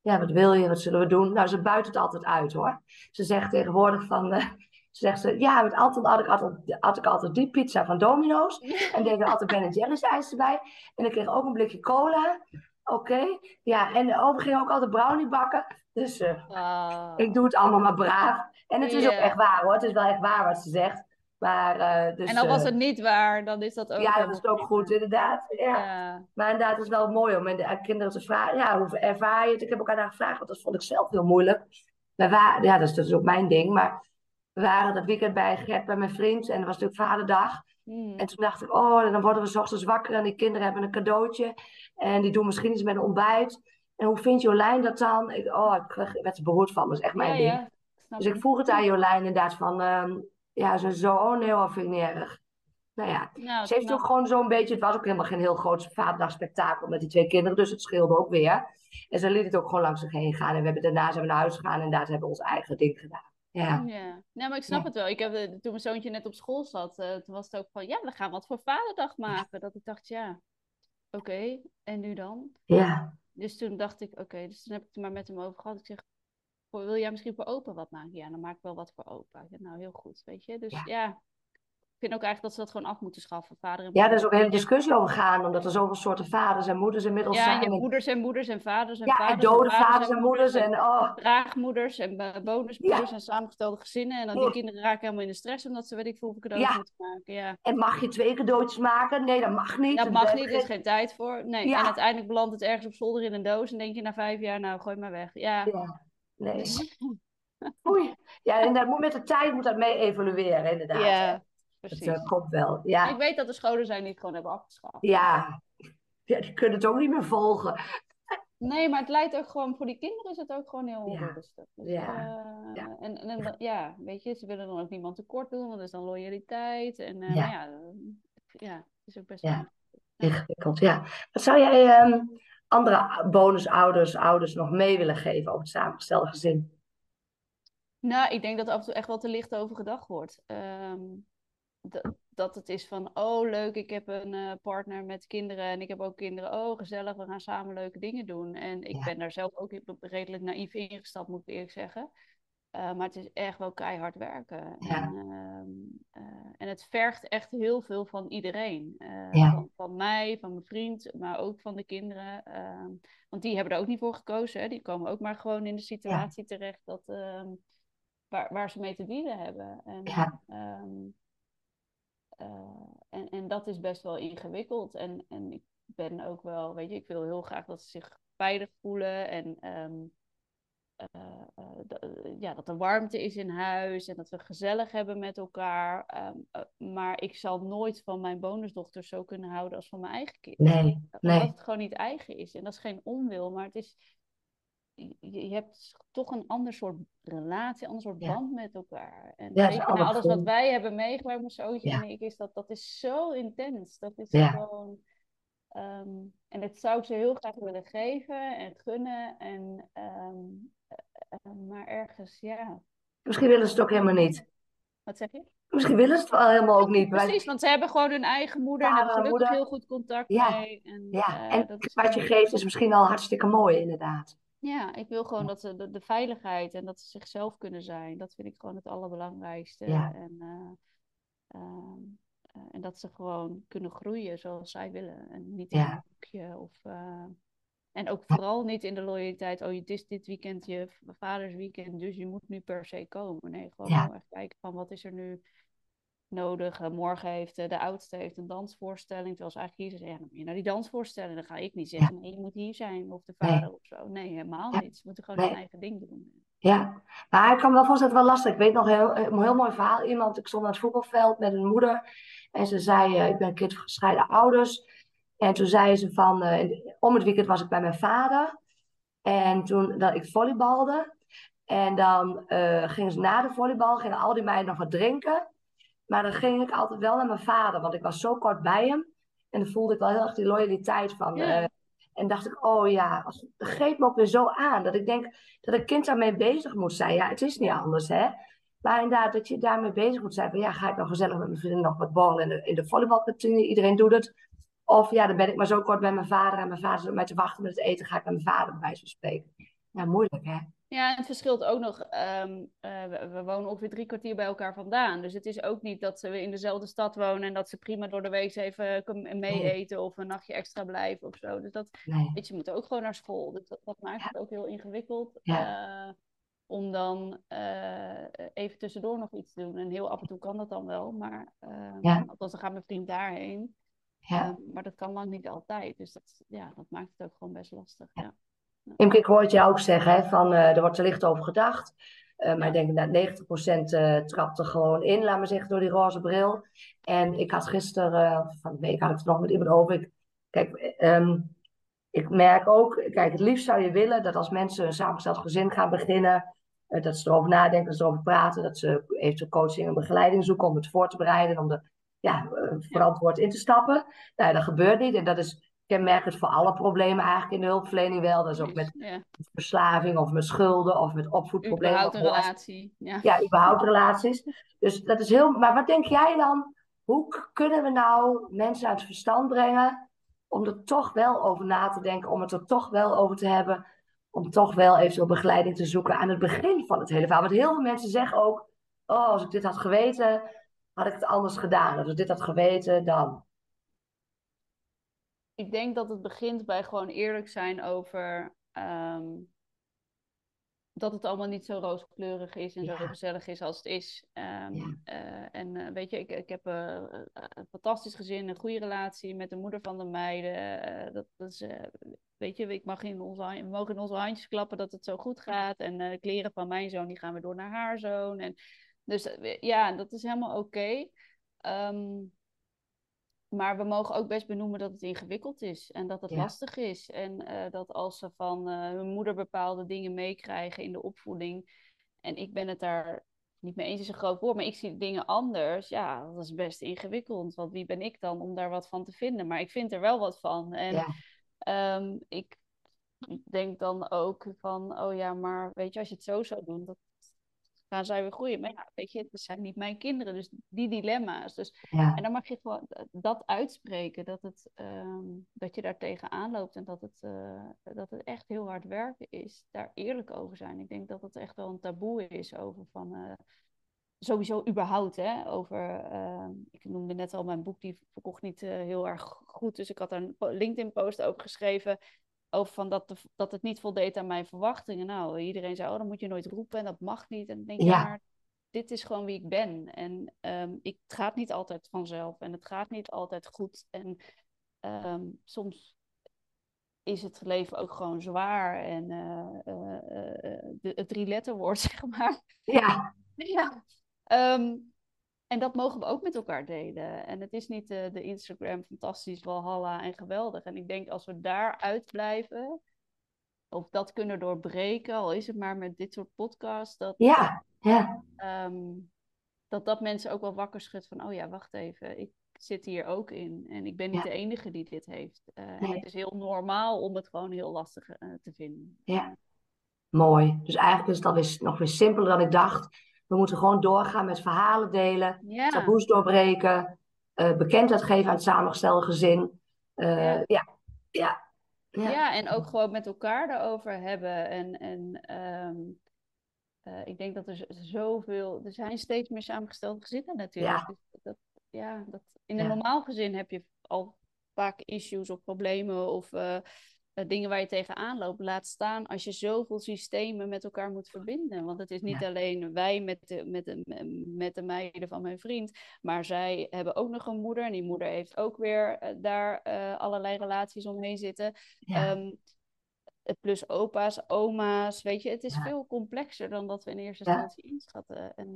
ja, wat wil je? Wat zullen we doen? Nou, ze buit het altijd uit, hoor. Ze zegt tegenwoordig van... Uh, ze zegt ze, ja, met altijd had ik altijd, had ik altijd die pizza van Domino's. En deed er altijd Ben Jerry's ijs erbij. En ik kreeg ook een blikje cola. Oké. Ja, en over ging ook altijd brownie bakken. Dus uh, oh. ik doe het allemaal maar braaf. En het is ook echt waar, hoor. Het is wel echt waar wat ze zegt. Maar, uh, dus, en dan was uh, het niet waar, dan is dat ook. Ja, dat is ook goed, inderdaad. Ja. ja. Maar inderdaad, het is wel mooi om de kinderen te vragen: ja, hoe ervaar je het? Ik heb elkaar daar gevraagd, want dat vond ik zelf heel moeilijk. Waren, ja, dat is, dat is ook mijn ding. Maar we waren dat weekend bij Gert, bij mijn vriend, en dat was natuurlijk Vaderdag. Hmm. En toen dacht ik: oh, dan worden we s ochtends wakker en die kinderen hebben een cadeautje. En die doen misschien iets met een ontbijt. En hoe vindt Jolijn dat dan? Ik, oh, ik werd er beroerd van, dat is echt mijn ja, ding. Ja, dus ik vroeg het aan Jolijn inderdaad van. Um, ja, ze zo, oh nee hoor, vind ik niet erg. Nou ja, nou, ze heeft ook gewoon zo'n beetje, het was ook helemaal geen heel groot vaderdag met die twee kinderen, dus het scheelde ook weer. En ze liet het ook gewoon langs zich heen gaan. En we hebben daarna zijn we naar huis gegaan en daar hebben we ons eigen ding gedaan. Ja. ja. Nou, maar ik snap het wel. Ik heb, toen mijn zoontje net op school zat, uh, toen was het ook van, ja, we gaan wat voor vaderdag maken. Dat ik dacht, ja, oké, en nu dan? Ja. Dus toen dacht ik, oké, dus toen heb ik het maar met hem over gehad. Ik zeg, wil jij misschien voor opa wat maken? Ja, dan maak ik wel wat voor opa. Ja, nou, heel goed, weet je. Dus ja. ja. ik vind ook eigenlijk dat ze dat gewoon af moeten schaffen, vader en Ja, er is ook een hele discussie over gaan, omdat er zoveel soorten vaders en moeders inmiddels ja, zijn. Ja, moeders en moeders en vaders en ja, vaders. en dode en vaders, en moeders en, oh. draagmoeders en bonusmoeders ja. en samengestelde gezinnen. En dan die kinderen raken helemaal in de stress, omdat ze weet ik veel cadeautjes ja. moeten maken. Ja. En mag je twee cadeautjes maken? Nee, dat mag niet. Dat mag niet, er is geen tijd voor. Nee, en uiteindelijk belandt het ergens op zolder in een doos en denk je na vijf jaar, nou, gooi maar weg. Ja. Nee. Oei. Ja, en dat moet met de tijd moet dat mee evolueren, inderdaad. Ja, precies. Dat uh, komt wel. Ja. Ik weet dat er scholen zijn die het gewoon hebben afgeschaft. Ja. ja, die kunnen het ook niet meer volgen. Nee, maar het leidt ook gewoon, voor die kinderen is het ook gewoon heel onrustig. Ja. Dus, ja. Uh, ja. En, en, ja, weet je, ze willen dan ook niemand tekort doen, want dat is dan loyaliteit. En uh, ja. ja, ja, is ook best ja. ingewikkeld. Ja. Wat zou jij um, andere bonusouders, ouders nog mee willen geven over het samengestelde gezin? Nou, ik denk dat af en toe echt wel te licht over gedacht wordt. Um, dat het is van, oh leuk, ik heb een uh, partner met kinderen en ik heb ook kinderen. Oh, gezellig, we gaan samen leuke dingen doen. En ik ja. ben daar zelf ook redelijk naïef ingestapt, moet ik eerlijk zeggen. Uh, maar het is echt wel keihard werken. Ja. En, uh, en, het vergt echt heel veel van iedereen. Ja. Van, van, mij, van mijn vriend, maar ook van de kinderen. Ehm, want die hebben er ook niet voor gekozen. Hè. Die komen ook maar gewoon in de situatie ja. terecht dat, ehm, waar, waar ze mee te dealen hebben. En, um, en, en dat is best wel ingewikkeld. En, en ik ben ook wel, weet je, ik wil heel graag dat ze zich veilig voelen. En ja, dat er warmte is in huis en dat we gezellig hebben met elkaar. Um, maar ik zal nooit van mijn bonusdochter zo kunnen houden als van mijn eigen kind. Nee, nee. Omdat het gewoon niet eigen is. En dat is geen onwil, maar het is. Je, hebt toch een ander soort relatie, een ander soort ja. band met elkaar. En ja, nou, alles wat wij hebben meegemaakt met zoontje en ik, is dat, dat is zo intens. Dat is gewoon ehm, en dat zou ik ze heel graag willen geven en gunnen. En, ehm, eh, maar ergens, ja. Misschien willen ze het ook helemaal niet. Wat zeg je? Misschien willen ze het wel helemaal ook niet. Precies, want ze hebben gewoon hun eigen moeder en hebben gelukkig heel goed contact mee. En, ja, en wat je geeft is misschien al hartstikke mooi, inderdaad. Ja, ik wil gewoon dat ze de, de, veiligheid en dat ze zichzelf kunnen zijn. Dat vind ik gewoon het allerbelangrijkste. En, uh, en dat ze gewoon kunnen groeien zoals zij willen. En niet in een boekje of... Uh, en ook vooral niet in de loyaliteit, oh, het is dit weekend je vaders weekend, dus je moet nu per se komen. Nee, gewoon heel erg kijken van wat is er nu nodig. Uh, morgen heeft de oudste heeft een dansvoorstelling. Terwijl ze eigenlijk hier zeggen, ja, dan moet je naar die dansvoorstelling. Dan ga ik niet zeggen, nee, je moet hier zijn. Of de vader of zo. Nee, helemaal niet. Ze moeten gewoon hun eigen ding doen. Ja, maar ik kan me wel voorstellen, het wel lastig. Ik weet nog heel, een heel mooi verhaal. Iemand, ik stond aan het voetbalveld met een moeder. En ze zei, uh, ik ben een kind van gescheiden ouders. En toen zei ze van, om het weekend was ik bij mijn vader. En toen dat ik volleybalde. En dan gingen ze na de volleybal, gingen al die meiden nog wat drinken. Maar dan ging ik altijd wel naar mijn vader, want ik was zo kort bij hem. En dan voelde ik wel heel erg die loyaliteit van. En dacht ik, oh ja, dat greep me ook weer zo aan. Dat ik denk dat een kind daarmee bezig moet zijn. Ja, het is niet anders, hè. Maar inderdaad, dat je daarmee bezig moet zijn. Van, ja, ga ik nog gezellig met mijn vrienden nog wat ballen in de, in de volleybalkantine. Iedereen doet het. Of ja, dan ben ik maar zo kort bij mijn vader. En mijn vader zit mij te wachten met het eten. Ga ik met mijn vader bij wijze van spreken. Ja, moeilijk, hè. Ja, en het verschilt ook nog. Um, we, wonen ongeveer drie kwartier bij elkaar vandaan. Dus het is ook niet dat ze in dezelfde stad wonen en dat ze prima door de week even mee eten of een nachtje extra blijven of zo. Dus dat, weet je, moet ook gewoon naar school. Dus dat, dat maakt het ook heel ingewikkeld. Uh, om dan uh, even tussendoor nog iets te doen. En heel af en toe kan dat dan wel, maar uh, althans dan gaat mijn vriend daarheen. Ja. Ehm, maar dat kan lang niet altijd. Dus dat, ja, dat maakt het ook gewoon best lastig. Ja. Imke, ik hoor het jou ook zeggen, hè, van, uh, er wordt er licht over gedacht. Uh, maar ik denk dat 90% uh, trapt er gewoon in, laat maar zeggen, door die roze bril. En ik had gisteren, van de week had ik het nog met iemand over. Ik, kijk, um, ik merk ook, kijk, het liefst zou je willen dat als mensen een samengesteld gezin gaan beginnen, dat ze erover nadenken, dat ze erover praten, dat ze eventueel coaching en begeleiding zoeken om het voor te bereiden, om er ja, verantwoord in te stappen. Nou, dat gebeurt niet en dat is kenmerkend voor alle problemen eigenlijk in de hulpverlening wel. Dat is ook met verslaving of met schulden of met opvoedproblemen. Überhaupt een relatie. Ja. ja, überhaupt relaties. Dus dat is heel... Maar wat denk jij dan? Hoe kunnen we nou mensen uit het verstand brengen om er toch wel over na te denken, om het er toch wel over te hebben, om toch wel eventueel begeleiding te zoeken aan het begin van het hele verhaal. Want heel veel mensen zeggen ook, oh, als ik dit had geweten, had ik het anders gedaan. Als ik dit had geweten, dan ik denk dat het begint bij gewoon eerlijk zijn over ehm, dat het allemaal niet zo rooskleurig is en zo gezellig is als het is. Um, en uh, weet je, ik, ik heb uh, een fantastisch gezin, een goede relatie met de moeder van de meiden. dat, dat is, weet je, ik mag in onze, we mogen in onze handjes klappen dat het zo goed gaat. En de kleren van mijn zoon, die gaan weer door naar haar zoon. En, dus ja, dat is helemaal oké. Okay. Ehm, maar we mogen ook best benoemen dat het ingewikkeld is en dat het lastig is. En uh, dat als ze van uh, hun moeder bepaalde dingen meekrijgen in de opvoeding. En ik ben het daar niet mee eens, is een groot woord, maar ik zie dingen anders. Ja, dat is best ingewikkeld. Want wie ben ik dan om daar wat van te vinden? Maar ik vind er wel wat van. En ja. um, ik denk dan ook van, oh ja, maar weet je, als je het zo zou doen, dat, gaan zij weer groeien. Maar ja, weet je, het zijn niet mijn kinderen, dus die dilemma's. Dus, En dan mag je gewoon dat uitspreken, dat, het, um, dat je daar tegenaan loopt en dat het, uh, dat het echt heel hard werken is. Daar eerlijk over zijn. Ik denk dat het echt wel een taboe is over van... Uh, sowieso überhaupt, hè, over, uh, ik noemde net al, mijn boek die verkocht niet uh, heel erg goed, dus ik had daar een LinkedIn-post over geschreven, over van dat, de, dat het niet voldeed aan mijn verwachtingen. Nou, iedereen zei, oh, dan moet je nooit roepen en dat mag niet. En dan denk je, ja. maar dit is gewoon wie ik ben. En um, ik, het gaat niet altijd vanzelf en het gaat niet altijd goed. En um, soms is het leven ook gewoon zwaar en uh, uh, uh, de, het drie letterwoord, zeg maar. Ja. ja. Um, en dat mogen we ook met elkaar delen. En het is niet de, de Instagram fantastisch, walhalla en geweldig. En ik denk als we daar uitblijven, of dat kunnen doorbreken, al is het maar met dit soort podcasts, dat, ja, ja. Um, dat dat mensen ook wel wakker schudt van, oh ja, wacht even, ik zit hier ook in. En ik ben niet de enige die dit heeft. Uh, En het is heel normaal om het gewoon heel lastig te vinden. Ja, mooi. Dus eigenlijk is het dan weer, nog weer simpeler dan ik dacht. We moeten gewoon doorgaan met verhalen delen, ja. taboes doorbreken, bekendheid geven aan het samengestelde gezin. ja. ja. ja. Ja. en ook gewoon met elkaar erover hebben. En, en ehm, uh, ik denk dat er zoveel. Er zijn steeds meer samengestelde gezinnen natuurlijk. Ja. Dus dat, ja, dat, in een normaal gezin heb je al vaak issues of problemen of uh, dingen waar je tegenaan loopt. Laat staan als je zoveel systemen met elkaar moet verbinden. Want het is niet alleen wij met de, met, de, met de meiden van mijn vriend. Maar zij hebben ook nog een moeder. En die moeder heeft ook weer uh, daar allerlei relaties omheen zitten. Um, plus opa's, oma's, weet je, het is veel complexer dan dat we in eerste instantie inschatten. En,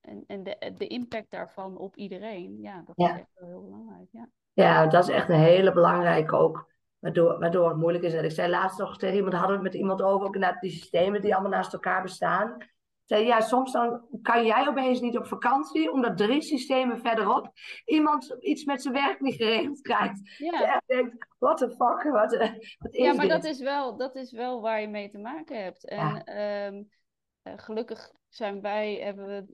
en, en de, de impact daarvan op iedereen, ja, dat is echt wel heel belangrijk. Ja. Ja, dat is echt een hele belangrijke ook, waardoor, waardoor het moeilijk is. En ik zei laatst nog tegen iemand, hadden we het met iemand over, ook naar die systemen die allemaal naast elkaar bestaan zei, ja, soms dan kan jij opeens niet op vakantie, omdat drie systemen verderop iemand iets met zijn werk niet geregeld krijgt. Ja. Je denkt, what the fuck, wat, eh, is Ja, maar Dat, is wel, dat is wel waar je mee te maken hebt. En ehm, eh, gelukkig zijn wij, hebben we,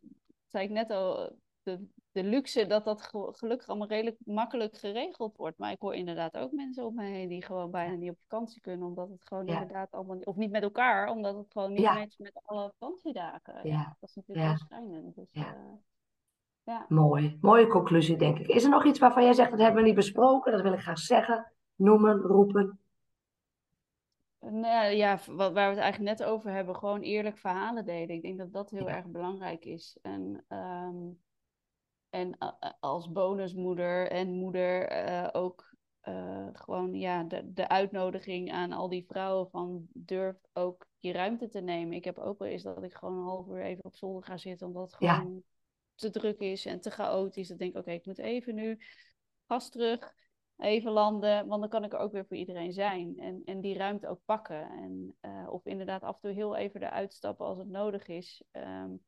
zei ik net al, de de luxe dat dat gelukkig allemaal redelijk makkelijk geregeld wordt. Maar ik hoor inderdaad ook mensen om me heen die gewoon bijna niet op vakantie kunnen, omdat het gewoon inderdaad allemaal, of niet met elkaar, omdat het gewoon niet ja. met, met alle vakantiedagen. Ja. Dat is natuurlijk heel schijnend. Dus, ja. Uh, ja. Mooi, mooie conclusie denk ik. Is er nog iets waarvan jij zegt, dat hebben we niet besproken, dat wil ik graag zeggen, noemen, roepen? Nou ja, waar we het eigenlijk net over hebben, gewoon eerlijk verhalen delen. Ik denk dat dat heel erg belangrijk is. En um, en eh, eh, als bonusmoeder en moeder uh, ook uh, gewoon ja, de, de uitnodiging aan al die vrouwen van durf ook je ruimte te nemen. Ik heb ook wel eens dat ik gewoon een half uur even op zolder ga zitten omdat het gewoon te druk is en te chaotisch. Dan denk ik, oké, ik moet even nu gas terug, even landen, want dan kan ik er ook weer voor iedereen zijn. En, en die ruimte ook pakken. En, uh, of inderdaad af en toe heel even eruit stappen als het nodig is. Um,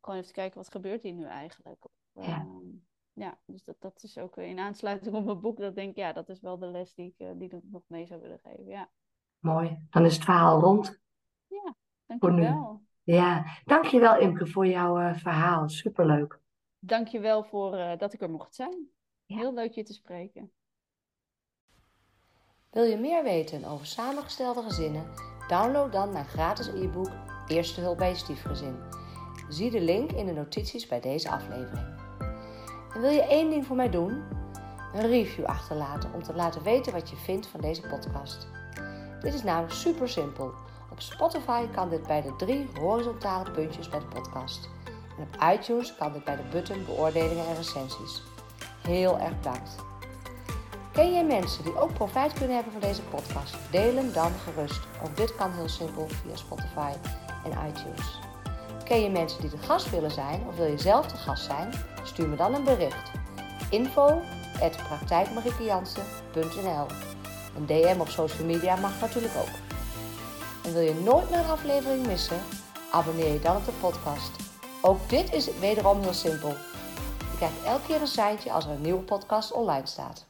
gewoon even kijken, wat gebeurt hier nu eigenlijk? Ja. Ehm, ja, dus dat, dat is ook in aansluiting op mijn boek. Dat denk ik, ja, dat is wel de les die ik, eh, die ik nog mee zou willen geven. Ja. Mooi, dan is het verhaal rond. Ja, dankjewel. Ja, dankjewel Imke voor jouw uh, verhaal. Superleuk. Dankjewel voor uh, dat ik er mocht zijn. Heel leuk je te spreken. Wil je meer weten over samengestelde gezinnen? Download dan mijn gratis e-book Eerste hulp bij je stiefgezin. Zie de link in de notities bij deze aflevering. En wil je één ding voor mij doen? Een review achterlaten om te laten weten wat je vindt van deze podcast. Dit is namelijk super simpel. Op Spotify kan dit bij de drie horizontale puntjes bij de podcast. En op iTunes kan dit bij de button beoordelingen en recensies. Heel erg bedankt. Ken jij mensen die ook profijt kunnen hebben van deze podcast? Deel hem dan gerust. Ook dit kan heel simpel via Spotify en iTunes. Ken je mensen die de gast willen zijn of wil je zelf de gast zijn? Stuur me dan een bericht. Info Een DM op social media mag natuurlijk ook. En wil je nooit meer een aflevering missen? Abonneer je dan op de podcast. Ook dit is wederom heel simpel. Je krijgt elke keer een seintje als er een nieuwe podcast online staat.